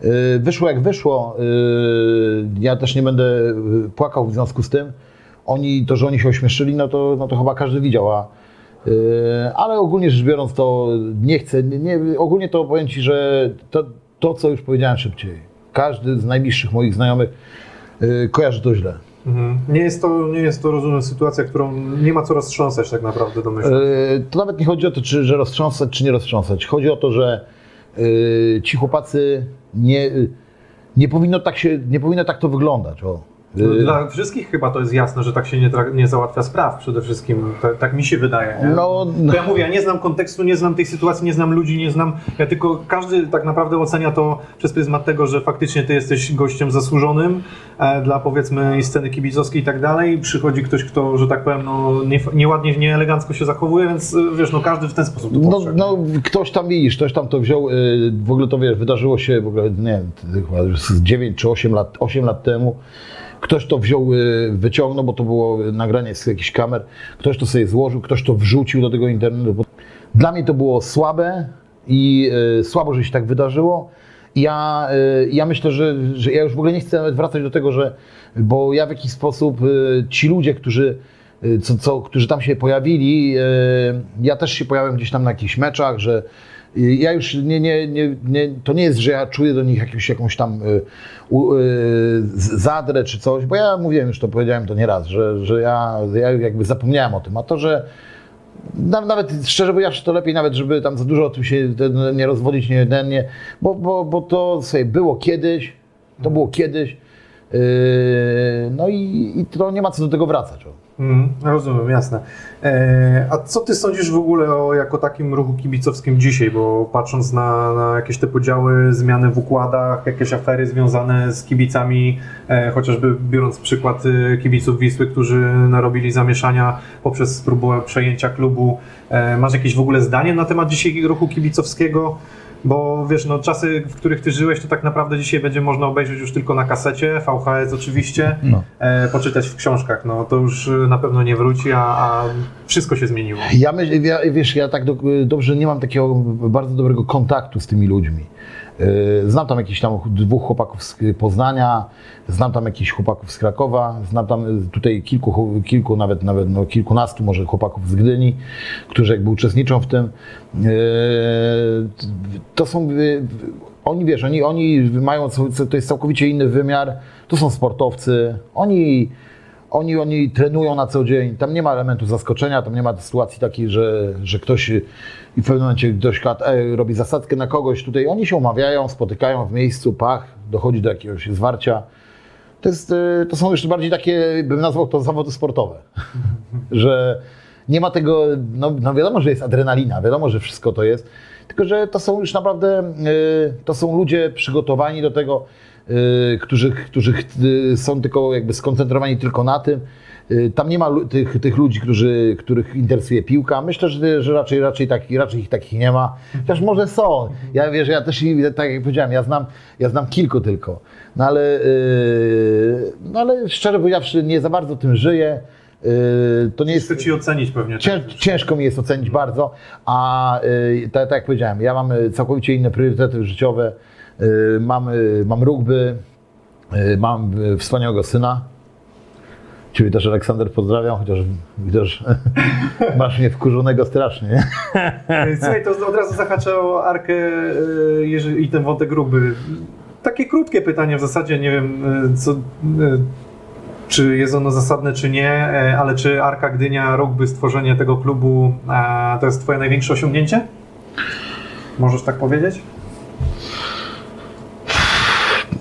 Yy, Wyszło jak wyszło, yy, ja też nie będę yy, płakał w związku z tym. Oni, to, że oni się ośmieszyli, no to, no to chyba każdy widział, a, ale ogólnie rzecz biorąc to nie chcę, nie, nie, ogólnie to powiem Ci, że to, to, co już powiedziałem szybciej, każdy z najbliższych moich znajomych kojarzy to źle. Mhm. Nie jest to, nie jest to, rozumiem, sytuacja, którą nie ma co roztrząsać tak naprawdę, domyślam. Yy, To nawet nie chodzi o to, czy, że roztrząsać, czy nie roztrząsać. Chodzi o to, że yy, ci chłopacy nie, nie powinno tak się, nie powinno tak to wyglądać. O. No, Y, Dla wszystkich chyba to jest jasne, że tak się nie, nie załatwia spraw przede wszystkim. Tak, tak mi się wydaje. Nie? No, To ja mówię, ja nie znam kontekstu, nie znam tej sytuacji, nie znam ludzi, nie znam. Ja tylko każdy tak naprawdę ocenia to przez pryzmat tego, że faktycznie ty jesteś gościem zasłużonym e, dla powiedzmy sceny kibicowskiej i tak dalej. Przychodzi ktoś, kto, że tak powiem, no, nie, nieładnie, nieelegancko się zachowuje, więc e, wiesz, no każdy w ten sposób No, no, ktoś tam widzisz, ktoś tam to wziął, y, w ogóle to wiesz, wydarzyło się w ogóle, nie wiem, chyba już z 9 czy 8 lat, 8 lat temu. Ktoś to wziął, y, wyciągnął, bo to było nagranie z jakichś kamer, ktoś to sobie złożył, ktoś to wrzucił do tego internetu. Dla mnie to było słabe i y, słabo, że się tak wydarzyło. Ja, y, ja myślę, że, że ja już w ogóle nie chcę nawet wracać do tego, że, bo ja w jakiś sposób ci ludzie, którzy co, co, którzy tam się pojawili. Ja też się pojawiam gdzieś tam na jakichś meczach, że ja już nie, nie, nie, nie, to nie jest, że ja czuję do nich jakąś, jakąś tam y, y, zadrę czy coś, bo ja mówiłem już to, powiedziałem to nieraz, że, że ja, ja jakby zapomniałem o tym, a to, że na- nawet szczerze powiedziawszy, to lepiej nawet, żeby tam za dużo o tym się nie rozwodzić, nie, nie bo, bo, bo to sobie było kiedyś, to było kiedyś, yy, no i, i to nie ma co do tego wracać. Mm, rozumiem, jasne. E, a co ty sądzisz w ogóle o jako takim ruchu kibicowskim dzisiaj? Bo patrząc na, na jakieś te podziały, zmiany w układach, jakieś afery związane z kibicami, e, chociażby biorąc przykład e, kibiców Wisły, którzy narobili zamieszania poprzez próbę przejęcia klubu. E, masz jakieś w ogóle zdanie na temat dzisiaj ruchu kibicowskiego? Bo wiesz, no czasy, w których ty żyłeś, to tak naprawdę dzisiaj będzie można obejrzeć już tylko na kasecie, VHS oczywiście, No. e, poczytać w książkach. No to już e, na pewno nie wróci, a, a wszystko się zmieniło. Ja, myśl, ja wiesz, ja tak do, dobrze nie mam takiego bardzo dobrego kontaktu z tymi ludźmi. Yy, Znam tam jakichś tam dwóch chłopaków z Poznania, znam tam jakichś chłopaków z Krakowa, znam tam tutaj kilku, kilku nawet, nawet no, kilkunastu może chłopaków z Gdyni, którzy jakby uczestniczą w tym. Yy, To są, oni wiesz, oni, oni mają, to jest całkowicie inny wymiar, to są sportowcy, oni oni, oni trenują na co dzień, tam nie ma elementu zaskoczenia, tam nie ma sytuacji takiej, że, że ktoś i w pewnym momencie ktoś e, robi zasadzkę na kogoś. Tutaj oni się umawiają, spotykają w miejscu, pach, dochodzi do jakiegoś zwarcia. To, jest, e, to są już bardziej takie, bym nazwał to zawody sportowe, *laughs* że nie ma tego, no, no wiadomo, że jest adrenalina, wiadomo, że wszystko to jest, tylko że to są już naprawdę, e, to są ludzie przygotowani do tego, którzy, którzy ch- e, są tylko jakby skoncentrowani tylko na tym. E, Tam nie ma tych, tych ludzi, którzy, których interesuje piłka. Myślę, że, że raczej, raczej, taki, raczej ich takich nie ma. Chociaż może są. Ja wiesz, ja też, tak jak powiedziałem, ja znam, ja znam kilku tylko. No ale, no ale szczerze powiedziawszy, nie za bardzo tym żyję. To nie jest... Chcę ci ocenić pewnie. Cię, ciężko mi jest ocenić bardzo, a y, tak, tak jak powiedziałem, ja mam y, całkowicie inne priorytety życiowe. Y, mam, y, mam rugby, y, mam y, wspaniałego syna. Ciebie też Aleksander pozdrawiam, chociaż widzisz, *laughs* masz mnie wkurzonego strasznie. nie? *laughs* Słuchaj, to od razu zahaczę o Arkę i ten wątek gruby. Takie krótkie pytanie w zasadzie, nie wiem, co, czy jest ono zasadne, czy nie, ale czy Arka Gdynia, rugby, stworzenie tego klubu, to jest twoje największe osiągnięcie? Możesz tak powiedzieć?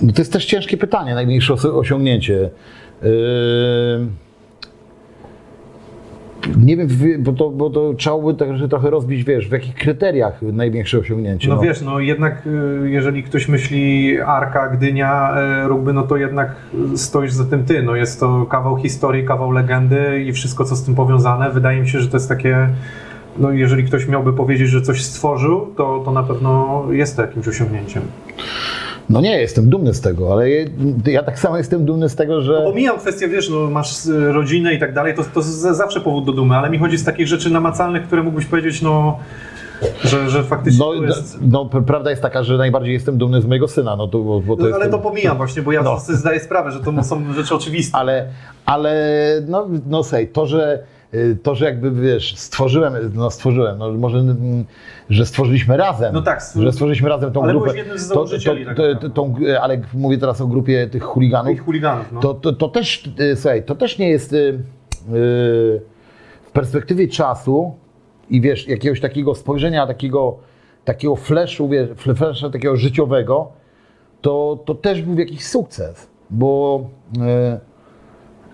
No to jest też ciężkie pytanie, największe os- osiągnięcie. Yy, Nie wiem, bo to, bo to trzeba by tak, trochę rozbić, wiesz, w jakich kryteriach największe osiągnięcie. No wiesz, no jednak e, jeżeli ktoś myśli Arka, Gdynia, e, rugby, no to jednak stoisz za tym ty. No jest to kawał historii, kawał legendy i wszystko, co z tym powiązane. Wydaje mi się, że to jest takie, no jeżeli ktoś miałby powiedzieć, że coś stworzył, to, to na pewno jest to jakimś osiągnięciem. No nie, jestem dumny z tego, ale ja tak samo jestem dumny z tego, że... Pomijam kwestię, wiesz, no masz e, rodzinę i tak dalej, to, to zawsze powód do dumy, ale mi chodzi z takich rzeczy namacalnych, które mógłbyś powiedzieć, no, że, że faktycznie No, jest... no, prawda jest taka, że najbardziej jestem dumny z mojego syna, no to, bo, bo to No, jest ale to pomijam właśnie, bo ja No. sobie zdaję sprawę, że to są rzeczy oczywiste. ale, ale no, no sej, to, że y, to, że jakby wiesz, stworzyłem, no stworzyłem, no może, mm, że stworzyliśmy razem, No tak, że stworzyliśmy razem tą Ale grupę. jednym z to, to, tak to, tą, ale mówię teraz o grupie tych chuliganów. I chuliganów, no. To, to, to też, y, słuchaj, to też nie jest y, y, w perspektywie czasu i wiesz, jakiegoś takiego spojrzenia, takiego, takiego flashu, wiesz, flasha takiego życiowego, to, to też był jakiś sukces, bo y,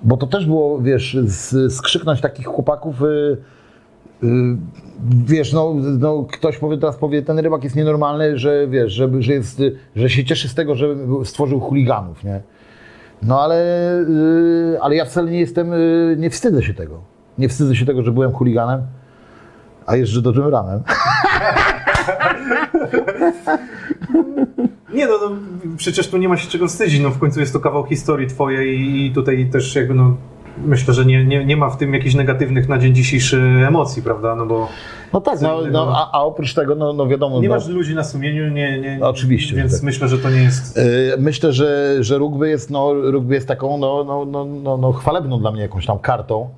Bo to też było, wiesz, skrzyknąć takich chłopaków. Y, y, wiesz, no, no, ktoś powie, teraz powie, ten rybak jest nienormalny, że wiesz, że, że, jest, że się cieszy z tego, że stworzył chuliganów, nie? No ale, y, ale ja wcale nie jestem, nie wstydzę się tego. Nie wstydzę się tego, że byłem chuliganem, a jeżdżę dobrym ramem. *laughs* Nie no, no, przecież tu nie ma się czego wstydzić, no w końcu jest to kawał historii twojej i tutaj też jakby no myślę, że nie, nie, nie ma w tym jakichś negatywnych na dzień dzisiejszy emocji, prawda, no bo No tak, no, no, a, a oprócz tego, no, no wiadomo... nie no, masz ludzi na sumieniu, nie, nie, oczywiście, więc tak. myślę, że to nie jest... y, Myślę, że, że rugby jest, no, rugby jest taką no, no, no, no, no, chwalebną dla mnie jakąś tam kartą,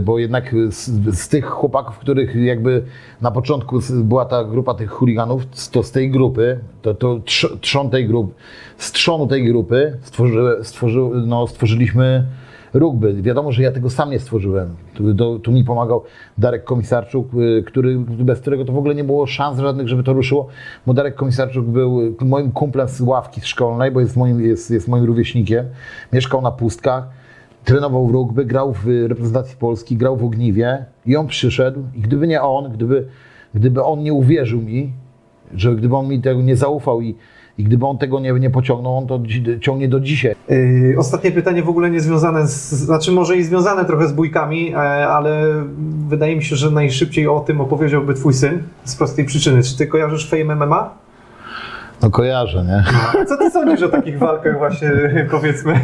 bo jednak z, z tych chłopaków, których jakby na początku była ta grupa tych chuliganów, to z tej grupy, to, to trz- trzon tej grupy, z trzonu tej grupy stworzy, stworzy, no, stworzyliśmy rugby. Wiadomo, że ja tego sam nie stworzyłem. Tu, do, tu mi pomagał Darek Komisarczuk, y, który, bez którego to w ogóle nie było szans żadnych, żeby to ruszyło, bo Darek Komisarczuk był moim kumplem z ławki szkolnej, bo jest moim, jest, jest moim rówieśnikiem. Mieszkał na pustkach, trenował w rugby, grał w reprezentacji Polski, grał w Ogniwie i on przyszedł i gdyby nie on, gdyby, gdyby on nie uwierzył mi, że gdyby on mi tego nie zaufał i, i gdyby on tego nie, nie pociągnął, on to ciągnie do dzisiaj. Yy, ostatnie pytanie w ogóle nie związane z, znaczy może i związane trochę z bójkami, e, ale wydaje mi się, że najszybciej o tym opowiedziałby twój syn z prostej przyczyny. Czy ty kojarzysz Fame MMA? No kojarzę, nie? Co ty sądzisz o takich walkach właśnie, *laughs* powiedzmy?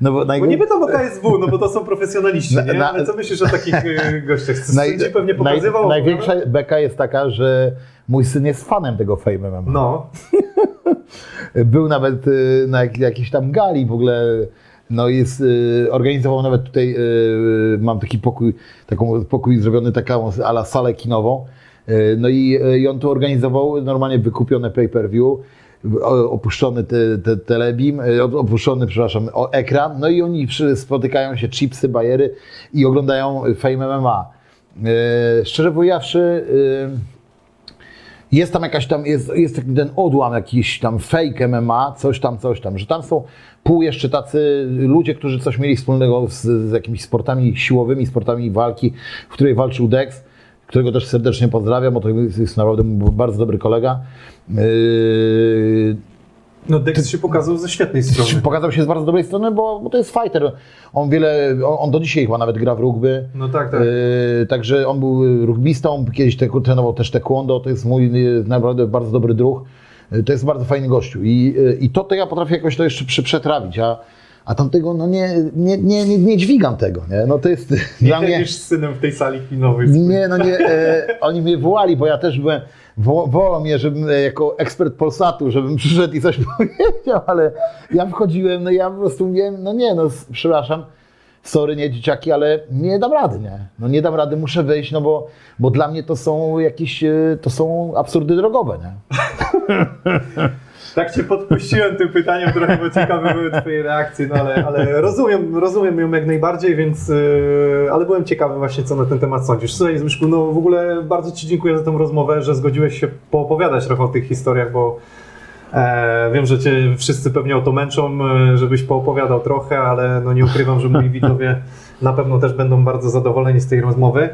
No bo, Bo nie wiadomo KSW, no bo to są profesjonaliści, Na- nie? na- Ale co myślisz o takich e, gościach? Naj, ci pewnie naj, pokazywał? największa beka jest taka, że mój syn jest fanem tego Fame MMA. No, *laughs* Był nawet y, na jak, jakiejś tam gali w ogóle. No jest, y, organizował nawet tutaj, y, mam taki pokój, taką pokój zrobiony taką ala salę kinową. Y, No i, i on tu organizował normalnie wykupione pay-per-view, opuszczony te, te, telebim, op- opuszczony, przepraszam, ekran. No i oni spotykają się, chipsy, bajery i oglądają Fame MMA. Y, Szczerze powiedziawszy, y, jest tam jakaś tam, jest, jest ten odłam jakiś tam fake MMA, coś tam, coś tam, że tam są pół jeszcze tacy ludzie, którzy coś mieli wspólnego z, z jakimiś sportami siłowymi, sportami walki, w której walczył Dex, którego też serdecznie pozdrawiam, bo to jest naprawdę bardzo dobry kolega. Yy, no Dex się pokazał ze świetnej strony. pokazał się z bardzo dobrej strony, bo, bo to jest fighter. On wiele, on, on do dzisiaj chyba nawet gra w rugby. No tak, tak. Yy, także on był rugbistą, kiedyś te, trenował też taekwondo, to jest mój naprawdę bardzo dobry druh. Yy, to jest bardzo fajny gościu i, i to, to ja potrafię jakoś to jeszcze przy, przetrawić, a, a tamtego no nie, nie, nie, nie, nie dźwigam tego, nie? No to jest *laughs* Nie dla mnie... siedzisz z synem w tej sali kinowej. Nie, no nie, e, oni mnie wołali, bo ja też byłem, wo, wołał mnie, żebym e, jako ekspert Polsatu, żebym *laughs* przyszedł i coś powiedział, ale ja wchodziłem, no ja po prostu mówiłem, no nie, no przepraszam, sorry, nie dzieciaki, ale nie dam rady, nie? No nie dam rady, muszę wyjść, no bo, bo dla mnie to są jakieś, e, to są absurdy drogowe, nie? *laughs* Tak cię podpuściłem tym pytaniem, trochę bo ciekawe były twoje reakcje, no ale, ale rozumiem, rozumiem ją jak najbardziej, więc yy, ale byłem ciekawy właśnie, co na ten temat sądzisz. Słuchaj Zbyszku, no w ogóle bardzo ci dziękuję za tę rozmowę, że zgodziłeś się poopowiadać trochę o tych historiach, bo e, wiem, że cię wszyscy pewnie o to męczą, e, żebyś poopowiadał trochę, ale no nie ukrywam, że moi widzowie na pewno też będą bardzo zadowoleni z tej rozmowy.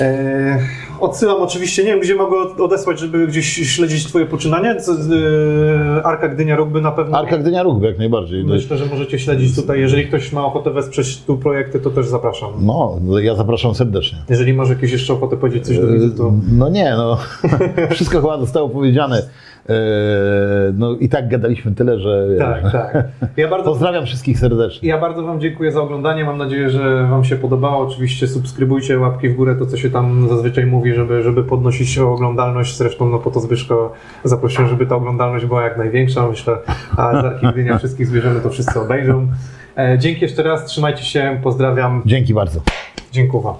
E, odsyłam oczywiście, nie wiem gdzie mogę od- odesłać, żeby gdzieś śledzić twoje poczynania. E, Arka Gdynia Rugby na pewno. Arka Gdynia Rugby jak najbardziej. Myślę, że możecie śledzić tutaj. Jeżeli ktoś ma ochotę wesprzeć tu projekty, to też zapraszam. No, ja zapraszam serdecznie. Jeżeli masz jakieś jeszcze ochotę powiedzieć coś do widzów, to... No nie, no. *laughs* Wszystko chyba zostało powiedziane. E, No i tak gadaliśmy tyle, że. Tak, tak. Ja bardzo, Pozdrawiam wszystkich serdecznie. ja bardzo Wam dziękuję za oglądanie. Mam nadzieję, że Wam się podobało. Oczywiście subskrybujcie, łapki w górę, to co się tam zazwyczaj mówi, żeby, żeby podnosić oglądalność. Zresztą no po to Zbyszko zaprosiłem, żeby ta oglądalność była jak największa. Myślę, a z Arki Gdynia wszystkich zwierzyny to wszyscy obejrzą. E, Dzięki jeszcze raz, trzymajcie się, pozdrawiam, Dzięki bardzo. dziękuję.